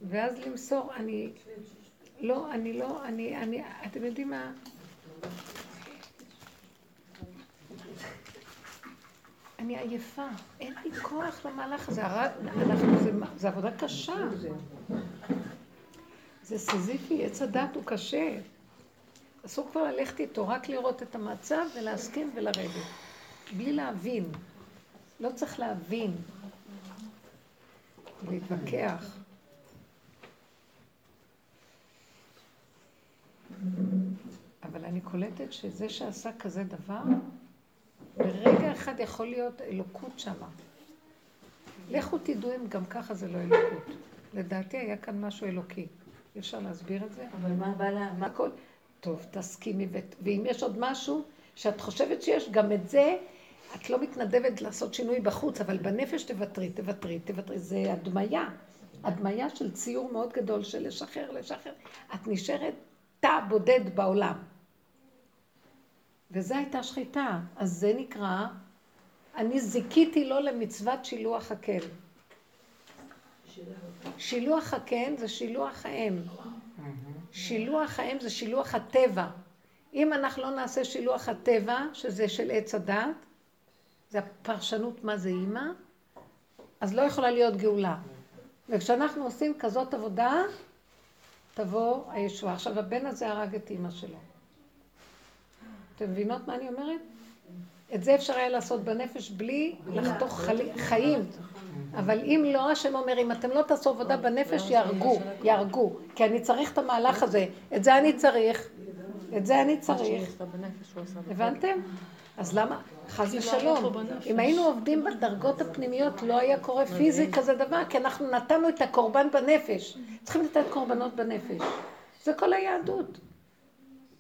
ואז למסור, אני... לא, אני לא, אני, אני, אתם יודעים מה? אני עייפה, אין לי כוח למהלך הזה, הרד, אנחנו, זה, זה עבודה קשה. זה סיזיפי, עץ הדת הוא קשה. אסור כבר ללכת איתו, רק לראות את המצב ולהסכים ולרדת. בלי להבין. לא צריך להבין. להתווכח. אבל אני קולטת שזה שעשה כזה דבר, ברגע אחד יכול להיות אלוקות שמה. לכו תדעו אם גם ככה זה לא אלוקות. לדעתי היה כאן משהו אלוקי. אי אפשר להסביר את זה? אבל מה בא לה... טוב, תסכימי, ו... ואם יש עוד משהו שאת חושבת שיש, גם את זה, את לא מתנדבת לעשות שינוי בחוץ, אבל בנפש תוותרי, תוותרי, תוותרי. זה הדמיה. הדמיה של ציור מאוד גדול של לשחרר, לשחרר. את נשארת תא בודד בעולם. וזו הייתה שחיטה. אז זה נקרא, אני זיכיתי לו למצוות שילוח הקן. שילוח הקן זה שילוח האם. שילוח האם זה שילוח הטבע. אם אנחנו לא נעשה שילוח הטבע, שזה של עץ הדת, זה הפרשנות מה זה אימא, אז לא יכולה להיות גאולה. וכשאנחנו עושים כזאת עבודה, תבוא הישועה. עכשיו, הבן הזה הרג את אימא שלו. אתם מבינות מה אני אומרת? את זה אפשר היה לעשות בנפש בלי לחתוך חיים. אבל אם לא, השם אומר, אם אתם לא תעשו עבודה בנפש, יהרגו, יהרגו. כי אני צריך את המהלך הזה. את זה אני צריך. את זה אני צריך. הבנתם? אז למה? חס ושלום. אם היינו עובדים בדרגות הפנימיות, לא היה קורה פיזי כזה דבר, כי אנחנו נתנו את הקורבן בנפש. צריכים לתת קורבנות בנפש. זה כל היהדות.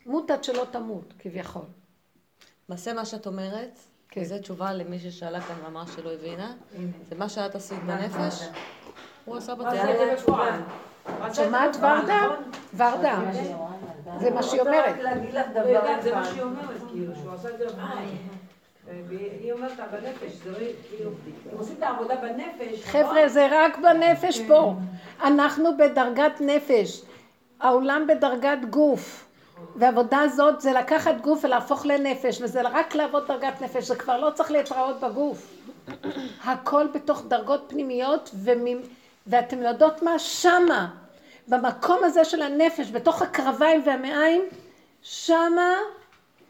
מות עד שלא תמות, כביכול. מעשה מה שאת אומרת, כן. וזו תשובה למי ששאלה כאן ואמרה שלא הבינה, זה מה שאת עשית בנפש, הוא עשה בטבע. את שומעת ורדה? ורדה. זה מה שהיא אומרת. זה מה. שהיא אומרת, כאילו, שהוא עשה את זה והיא אומרת בנפש, זה לא, כאילו, הם עושים את העבודה בנפש. חבר'ה, זה רק בנפש פה. אנחנו בדרגת נפש. העולם בדרגת גוף. והעבודה הזאת זה לקחת גוף ולהפוך לנפש, וזה רק לעבוד דרגת נפש, זה כבר לא צריך להתראות בגוף. הכל בתוך דרגות פנימיות, ומ... ואתם יודעות מה? שמה, במקום הזה של הנפש, בתוך הקרביים והמעיים, שמה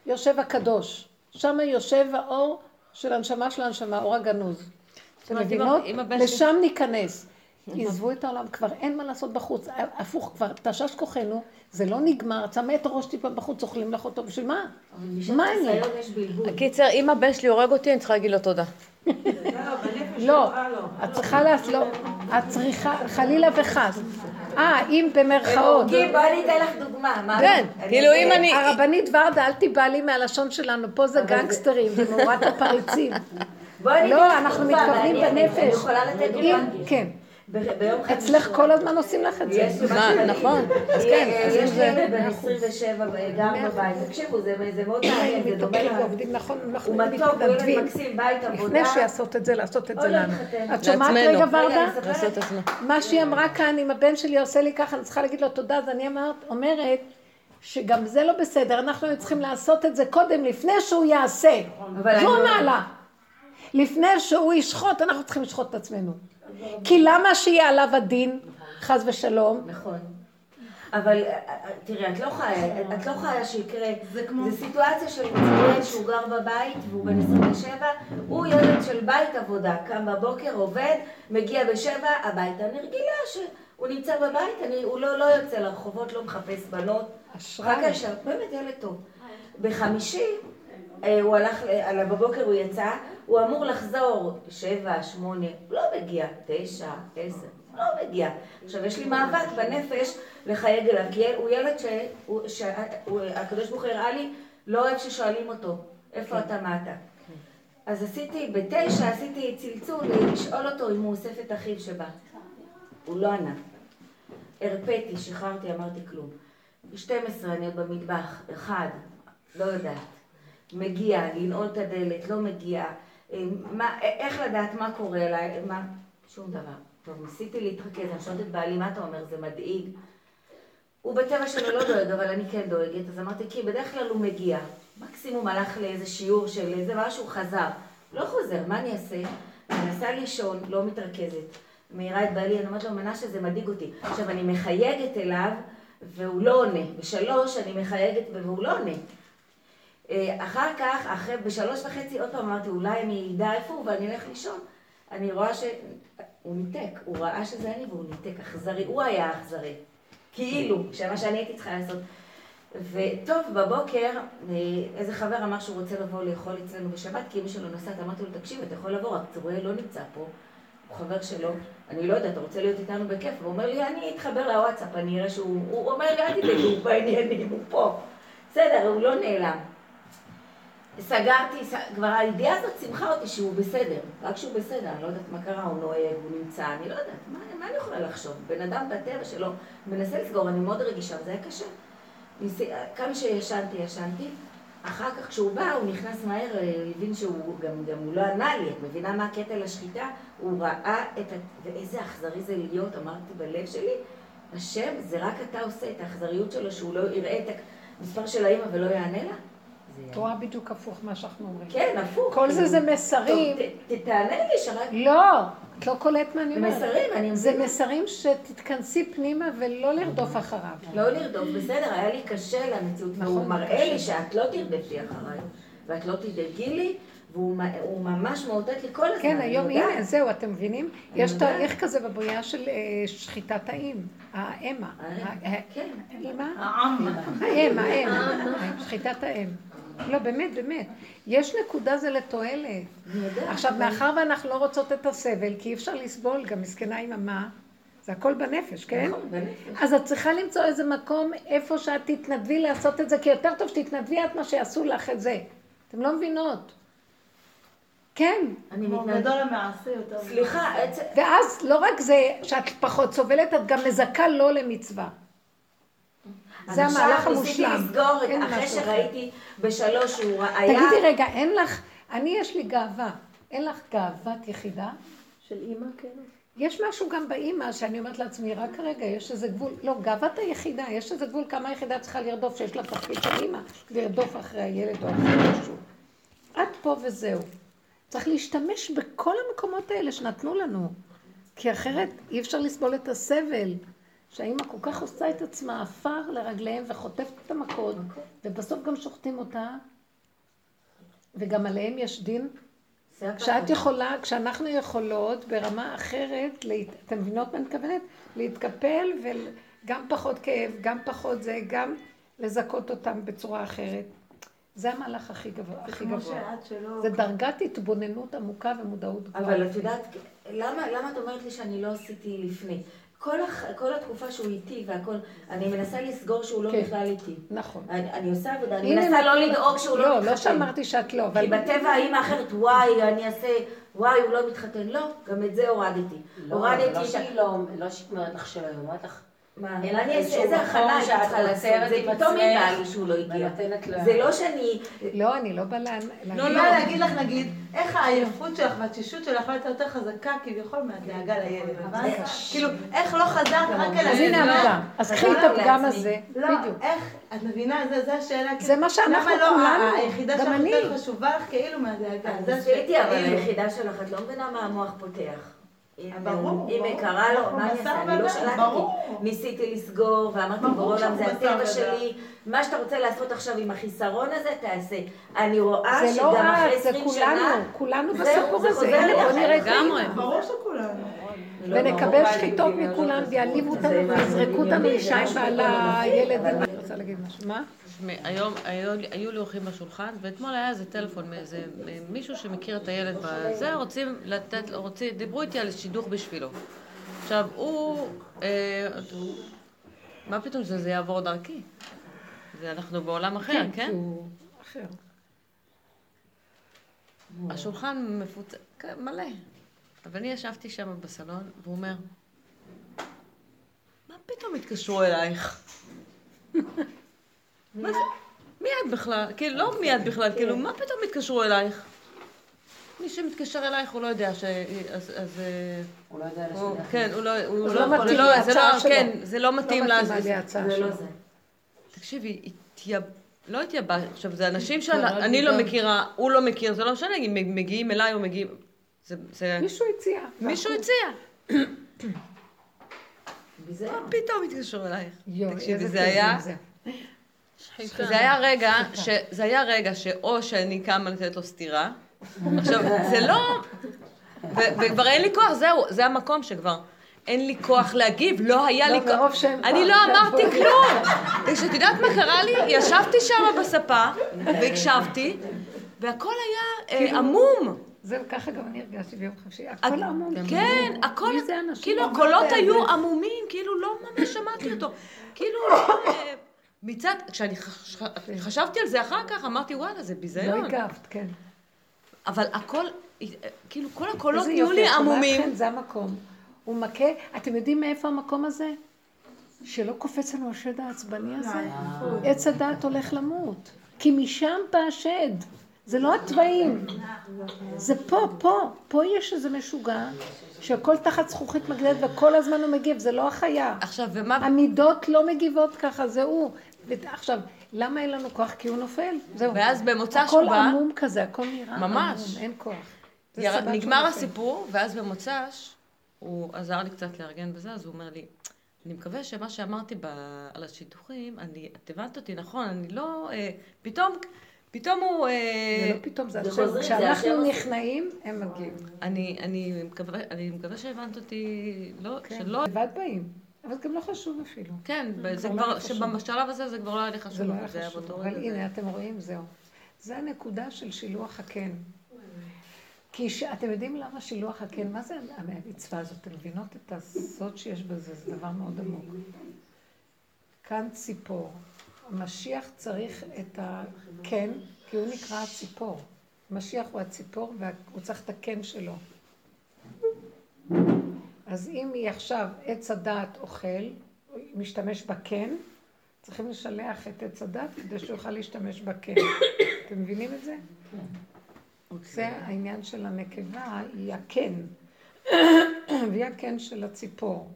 יושב הקדוש. שמה יושב האור של הנשמה של הנשמה, אור הגנוז. אתם מבינות? לשם ניכנס. עזבו את העולם, כבר אין מה לעשות בחוץ. הפוך, כבר תשש כוחנו, זה לא נגמר, שמה את הראש טיפה בחוץ, אוכלים לך אותו, בשביל מה? מה אין לי? הקיצר, אם הבן שלי הורג אותי, אני צריכה להגיד לו תודה. לא, לא, בנפש לא. את צריכה לעשות, לא, את צריכה, חלילה וחס. אה, אם במרכאות. הורגים, בואי אני אתן לך דוגמה. מה- כן, אני- כאילו אם אני... הרבנית ורדה, אל תיבהלי מהלשון שלנו, פה זה גנגסטרים ומאורת הפריצים. לא, אנחנו מתכוונים ואני- אני בנפש. יכולה לתת דוגמה. כן. ב- ביום חמישי. אצלך כל הזמן עושים לך את זה. נכון, אז כן, יש ילד בן 27 גר בבית, תקשיבו, זה מאוד מעניין, זה דומה. ועובדים נכון, אנחנו הוא מתוק, הוא ילד. מקסים, בית עבודה. לפני שיעשות את זה, לעשות את זה לא לנו. את שומעת. רגע ורדה? מה שהיא אמרה כאן, אם הבן שלי עושה לי ככה, אני צריכה להגיד לו תודה, אז אני אומרת שגם זה לא בסדר, אנחנו היינו צריכים לעשות את זה קודם, לפני שהוא יעשה. זו המעלה. לפני שהוא ישחוט, אנחנו צריכים לשחוט את עצמנו. כי למה שיהיה עליו הדין, חס ושלום? נכון. אבל אה, אה, תראי, את לא חיה, את לא חיה שיקרה, זה סיטואציה של ילד שהוא גר בבית והוא בן 27, הוא ילד של בית עבודה, קם בבוקר, עובד, מגיע בשבע הביתה, אני רגילה שהוא נמצא בבית, אני, הוא לא, לא יוצא לרחובות, לא מחפש בנות, אשראי. רק ישר, באמת ילד טוב. בחמישי, הוא הלך, בבוקר הוא יצא, הוא אמור לחזור שבע, שמונה, לא מגיע, תשע, עשר, לא מגיע. עכשיו, יש לי מאבק בנפש לחייג אליו, כי הוא ילד שהוא- שהוא- הקדוש ברוך הוא הראה לי, לא אוהב ששואלים אותו, איפה אתה, מה אתה. אז עשיתי, בתשע עשיתי צלצול לשאול אותו אם הוא אוסף את אחיו שבא. הוא לא ענה. הרפאתי, שחררתי, אמרתי כלום. ב-12 אני עוד במטבח, אחד, לא יודעת. מגיע, לנעול את הדלת, לא מגיע. אה, מה, איך לדעת מה קורה אליי, מה, שום דבר. טוב, ניסיתי להתרכז, אני שואלת את בעלי, מה אתה אומר, זה מדאיג. הוא בטבע שלו לא דואג, אבל אני כן דואגת, אז אמרתי, כי בדרך כלל הוא מגיע. מקסימום הלך לאיזה שיעור של איזה משהו, חזר. לא חוזר, מה אני אעשה? מנסה לישון, לא מתרכזת. מעירה את בעלי, אני אומרת לו, מנשה, זה מדאיג אותי. עכשיו, אני מחייגת אליו, והוא לא עונה. בשלוש אני מחייגת והוא לא עונה. אה, אחר כך, אחרי, בשלוש וחצי, עוד פעם אמרתי, אולי אני אדע איפה הוא ואני אלך לישון. אני רואה שהוא ניתק, הוא ראה שזה אני והוא ניתק, אכזרי, הוא היה האכזרי. כאילו, שמה שאני הייתי צריכה לעשות. וטוב, בבוקר, אה, איזה חבר אמר שהוא רוצה לבוא לאכול אצלנו בשבת, כי אמא שלו נוסעת, אמרתי לו, תקשיב, אתה יכול לבוא, רק צוריאל לא נמצא פה. הוא חבר שלו, אני לא יודעת, אתה רוצה להיות איתנו בכיף? והוא אומר לי, אני אתחבר לוואטסאפ, אני אראה שהוא... הוא אומר לי, אל תדאגי, הוא בעניינים, הוא פה. בסדר, הוא לא נעלם. סגרתי, כבר הידיעה הזאת שימחה אותי שהוא בסדר, רק שהוא בסדר, אני לא יודעת מה קרה, הוא נוהג, הוא נמצא, אני לא יודעת, מה, מה אני יכולה לחשוב? בן אדם בטבע שלו מנסה לסגור, אני מאוד רגישה, וזה היה קשה. כמה שישנתי, ישנתי. אחר כך כשהוא בא, הוא נכנס מהר, אה, הבין שהוא, גם, גם הוא לא ענה לי, את מבינה מה הקטע לשחיטה? הוא ראה את ה... ואיזה אכזרי זה להיות, אמרתי בלב שלי, השם, זה רק אתה עושה את האכזריות שלו, שהוא לא יראה את המספר של האימא ולא יענה לה? את רואה בדיוק הפוך מה שאנחנו אומרים. כן, הפוך. כל זה זה מסרים. תענה לי שרק... לא, את לא קולט מה אני זה אומרת. מסרים, אני זה. מסרים שתתכנסי פנימה ולא לרדוף אחריו. לא לרדוף, בסדר, היה לי קשה למציאות, נכון, מראה קשה. לי שאת לא תרדפי אחריי, ואת לא תדאגי לי, והוא הוא ממש מאותת לי כל הזמן. כן, היום. הנה, זהו, אתם מבינים? יש. תהליך כזה בבריאה של אה, שחיטת האם, האמה. ה- כן. אימא? האם, האם, שחיטת האם. לא, באמת, באמת. יש נקודה זה לתועלת. עכשיו, מאחר ואנחנו לא רוצות את הסבל, כי אי אפשר לסבול, גם מסכנה עם המה, זה הכל בנפש, כן? נכון, בנפש. אז את צריכה למצוא איזה מקום איפה שאת תתנדבי לעשות את זה, כי יותר טוב שתתנדבי את מה שיעשו לך את זה. אתם לא מבינות. כן. אני מתנדבת. גדול המעשה יותר. סליחה, עצם... ואז לא רק זה שאת פחות סובלת, את גם מזכה לא למצווה. זה המהלך עכשיו ניסיתי המושלם. לסגור את, אחרי. שראיתי בשלוש שהוא היה... תגידי רגע, אין לך, אני יש לי גאווה. אין לך גאוות יחידה? של אימא, כן. יש משהו גם באימא שאני אומרת לעצמי, רק רגע, יש איזה גבול, לא, גאוות היחידה, יש איזה גבול כמה היחידה צריכה לרדוף, שיש לה תפקיד של אימא, לרדוף אחרי הילד או אחרי משהו. עד פה וזהו. צריך להשתמש בכל המקומות האלה שנתנו לנו, כי אחרת אי אפשר לסבול את הסבל, שהאימא כל כך עושה את עצמה עפר לרגליהם וחוטפת את המכות, ובסוף גם שוחטים אותה, וגם עליהם יש דין. כשאת. יכולה, כשאנחנו יכולות ברמה אחרת, להת... אתן מבינות מה אני מתכוונת? להתקפל וגם פחות כאב, גם פחות זה, גם לזכות אותם בצורה אחרת. זה המהלך הכי גבוה. זה הכי כמו גבוה. שעד שלא... זה דרגת התבוננות עמוקה ומודעות גבוהה. אבל את יודעת, למה, למה את אומרת לי שאני לא עשיתי לפני? כל, הח, כל התקופה שהוא איתי והכל, אני מנסה לסגור שהוא לא כן. בכלל איתי. נכון. אני, אני עושה עבודה, אני מנסה לא לדאוג שהוא לא, לא, מתחתן. לא שאמרתי שאת לא, אבל... כי בטבע האימא אחרת, וואי, אני אעשה, וואי, הוא לא מתחתן. לא, גם את זה הורדתי. לא, הורדתי לא שהיא לא, לא שהיא אומרת לך שלא, היא אומרת לך, מה, לך אני אעשה, איזה הכנה שאת צריכה לעשות? זה עם פתאום נראה לי שהוא לא הגיע. זה לא שאני... לא, אני לא באה לה... לא, לא, להגיד לך נגיד, איך העייפות שלך והתשישות שלך לא הייתה יותר חזקה כביכול מהדאגה לילד, הבנת? כאילו, איך לא חזרת רק אל אז הילד? הנה לא- הפגם. אז קחי את הפגם. הזה, לא, בדיוק. איך, את מבינה, זה השאלה, זה כאילו, מה שאנחנו למה לא כולנו, היחידה גם שלך אני. יותר חשובה לך כאילו מהדאגה, זה אז השאלה, אבל כאילו. היחידה שלך, את לא מבינה מה המוח פותח. אם- ברור, אם. קרה לו, מה אני אעשה? אני לא שלטתי. ניסיתי לסגור, ואמרתי, ברור בורא עולם, זה הטבע שלי. מה שאתה רוצה לעשות עכשיו עם החיסרון הזה, תעשה. אני רואה זה לא שגם אחרי את, זה 20 כולנו, שנה... כולנו זהו, בסיפור זה הזה. בוא נראה את לגמרי. ברור שכולנו. לא, ונקבל לא, שחיטות לא, מכולם, ויעליבו אותנו זה ויזרקו אותנו אישה עם זה בעלה, ילד. אני רוצה להגיד משהו. מה? היום היו, לי אורחים בשולחן, ואתמול היה איזה טלפון מאיזה מישהו שמכיר את הילד בזה, רוצים לתת, רוצים, דיברו איתי על שידוך בשבילו. עכשיו, הוא, אה, מה פתאום שזה יעבור דרכי? זה אנחנו בעולם אחר, כן? אחר. השולחן מפוצץ, כן, מלא. אבל אני ישבתי שם בסלון, והוא אומר, מה פתאום התקשרו אלייך? מה זה? מיד בכלל, כאילו, לא מיד בכלל, כאילו, מה פתאום התקשרו אלייך? מי שמתקשר אלייך הוא לא יודע ש... אז... אה, הוא לא יודע לשלח. כן, הוא לא... הוא זה לא לא מתאים לא- זה להצעה לא- שלו. כן, זה לא מתאים לה... שלו. לא זה. תקשיבי, התייב... לא התייבש, עכשיו זה אנשים לי שאני לא. מכירה, הוא לא מכיר, זה לא משנה אם מגיעים אליי או מגיעים... זה... מישהו הציע. מישהו הציע. מה פתאום התקשרו אלייך? תקשיבי, זה היה... זה. זה היה רגע, ש... זה היה רגע שאו שאני קמה לתת לו סטירה, עכשיו, זה לא... ו- וכבר אין לי כוח, זהו, זה המקום שכבר אין לי כוח להגיב, לא היה לא, לי כוח. מרוב שהם אני לא אמרתי כלום. וכשאת יודעת מה קרה לי? ישבתי שם בספה, והקשבתי, והכל היה כאילו- אה, עמום. זהו, ככה גם אני הרגשתי ביום חמישי. הכל עמום. כן, הכל, זה האנשים? כאילו הקולות? היו עמומים, כאילו לא ממש שמעתי אותו. כאילו, אה, מצד, כשאני חש- חשבתי על זה אחר כך, אמרתי, וואלה, זה לא ביזיון. הגבת, כן. אבל הכל, כאילו כל הקולות נהיו לי עמומים. זה המקום. הוא מכה, אתם יודעים מאיפה המקום הזה? שלא קופץ לנו השד העצבני הזה? עץ הדעת הולך למות. כי משם בא השד. זה לא התוואים. זה פה, פה. פה יש איזה משוגע, שהכל תחת זכוכית מגדלת וכל הזמן הוא מגיב, זה לא החיה. עכשיו, ומה... המידות לא מגיבות ככה, זה הוא. עכשיו, למה אין לנו כוח? כי הוא נופל. זהו. ואז במוצ"ש הכל הוא בא, עמום כזה, הכל נראה ממש. עמום, אין כוח. יר- נגמר נופל. הסיפור, ואז במוצ"ש, הוא עזר לי קצת לארגן בזה, אז הוא אומר לי, אני מקווה שמה שאמרתי ב... על השידוכים, אני, את הבנת אותי נכון, אני לא... אה, פתאום, פתאום הוא... אה, זה לא פתאום, זה השם כשאנחנו. נכנעים, הם מגיעים. אני, אני, מקווה, אני מקווה שהבנת אותי, לא, כן, שלא... לבד באים. אבל זה גם לא חשוב אפילו. כן, זה כבר לא כבר. שבשלב הזה זה כבר לא היה לי חשוב. זה לא היה חשוב, אבל הנה, אתם רואים, זהו. זה הנקודה של שילוח הקן. כי ש... אתם יודעים למה שילוח הקן, מה זה המצווה הזאת? אתם מבינות את הסוד שיש בזה, זה דבר מאוד עמוק. כאן ציפור. המשיח צריך את הקן, כי הוא נקרא הציפור. המשיח הוא הציפור והוא צריך את הקן שלו. אז אם היא עכשיו עץ הדעת אוכל, משתמש בקן, צריכים לשלח את עץ הדת כדי שהוא יוכל להשתמש בקן. אתם מבינים את זה? זה העניין של הנקבה, היא הקן. והיא הקן של הציפור.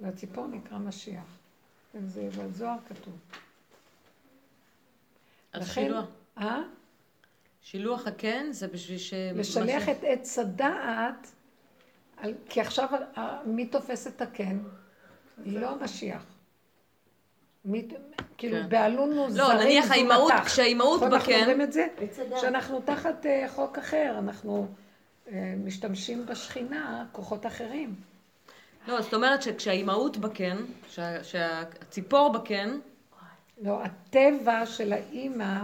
והציפור נקרא משיח. כן, זה בזוהר כתוב. אז שילוח. אה? שילוח הקן זה בשביל ש... לשלח את עץ הדעת, כי עכשיו מי תופס את הקן? לא המשיח. מי, כאילו כן. בעלון לא, מוזרים נניח האימהות. כשהאימהות נכון, אנחנו בקן, אומרים את זה? שאנחנו תחת אה, חוק אחר, אנחנו אה, משתמשים בשכינה, כוחות אחרים. לא, זאת אומרת שכשהאימהות בקן, שה- שהציפור בקן, לא, הטבע של האימא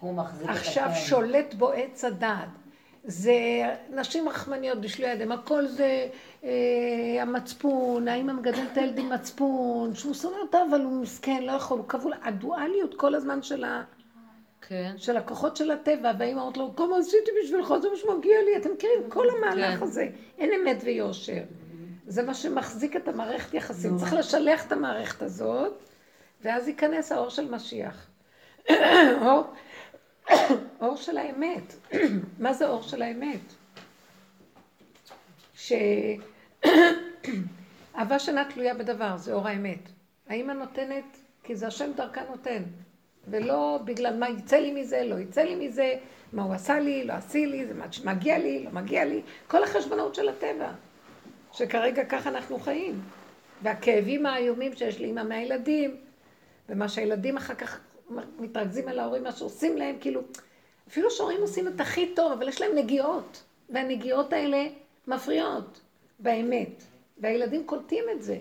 הוא מחזיק את עכשיו. שולט בו עץ הדעת. זה נשים רחמניות בשביל הידם, הכל זה אה, המצפון, האמא מגדלת את הילד עם מצפון, שהוא שונא אותה אבל הוא מסכן, לא יכול, הוא כבול, הדואליות כל הזמן של, ה, כן, של הכוחות של הטבע, והאמא אומרת לו, כמה עשיתי בשבילך, זה מה שמגיע לי, אתם מכירים, כל המהלך כן. הזה, אין אמת ויושר. זה מה שמחזיק את המערכת יחסים, צריך לשלח את המערכת הזאת, ואז ייכנס האור של משיח. אור, של האמת. מה זה אור של האמת? שאהבה שאינה תלויה בדבר, זה אור האמת. האמא נותנת, כי זה השם דרכה נותן. ולא בגלל מה יצא לי מזה, לא יצא לי מזה, מה הוא עשה לי, לא עשי לי, זה מה שמגיע לי, לא מגיע לי. כל החשבונות של הטבע. שכרגע ככה אנחנו חיים. והכאבים האיומים שיש לאמא מהילדים, ומה שהילדים אחר כך מתרכזים על ההורים, מה שעושים להם, כאילו, אפילו שההורים עושים את הכי טוב, אבל יש להם נגיעות, והנגיעות האלה מפריעות, באמת. והילדים קולטים את זה,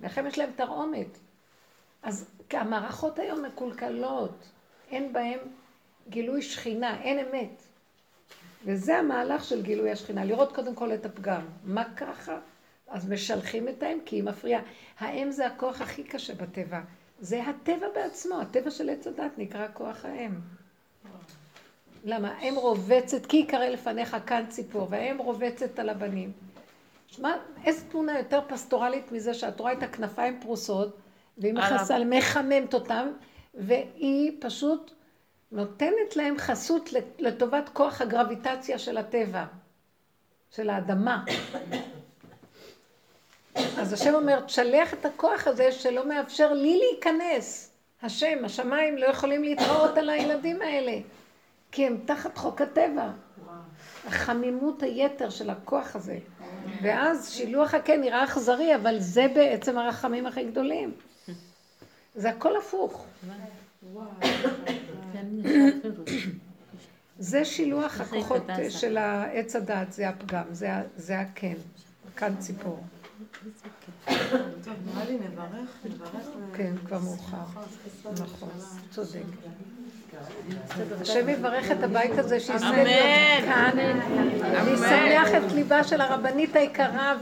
ולכן יש להם תרעומת. אז המערכות היום מקולקלות, אין בהן גילוי שכינה, אין אמת. וזה המהלך של גילוי השכינה, לראות קודם כל את הפגם. מה ככה? אז משלחים את האם כי היא מפריעה. האם זה הכוח הכי קשה בטבע. זה הטבע בעצמו, הטבע של עץ הדת נקרא כוח האם. למה? האם רובצת, כי יקרא לפניך כאן ציפור, והאם רובצת על הבנים. שמע, איזה תמונה יותר פסטורלית מזה שאת רואה את הכנפיים פרוסות, והיא. מכסה, מחממת אותם, והיא פשוט נותנת להם חסות לטובת כוח הגרביטציה של הטבע, של האדמה. אז השם אומר, תשלח את הכוח הזה שלא מאפשר לי להיכנס. השם, השמיים לא יכולים להתראות על הילדים האלה, כי הם תחת חוק הטבע. החמימות היתר של הכוח הזה. ואז שילוח הקן נראה אכזרי, אבל זה בעצם הרחמים הכי גדולים. זה הכל הפוך. זה שילוח הכוחות של העץ הדת, זה הפגם, זה זה הקן, כאן ציפור. טוב, נראה לי נברך, נברך. ו- כן, כבר מאוחר. נכון, צודק. השם יברך את הבית הזה, שיזכה להיות כאן, וישמח את ליבה של הרבנית היקרה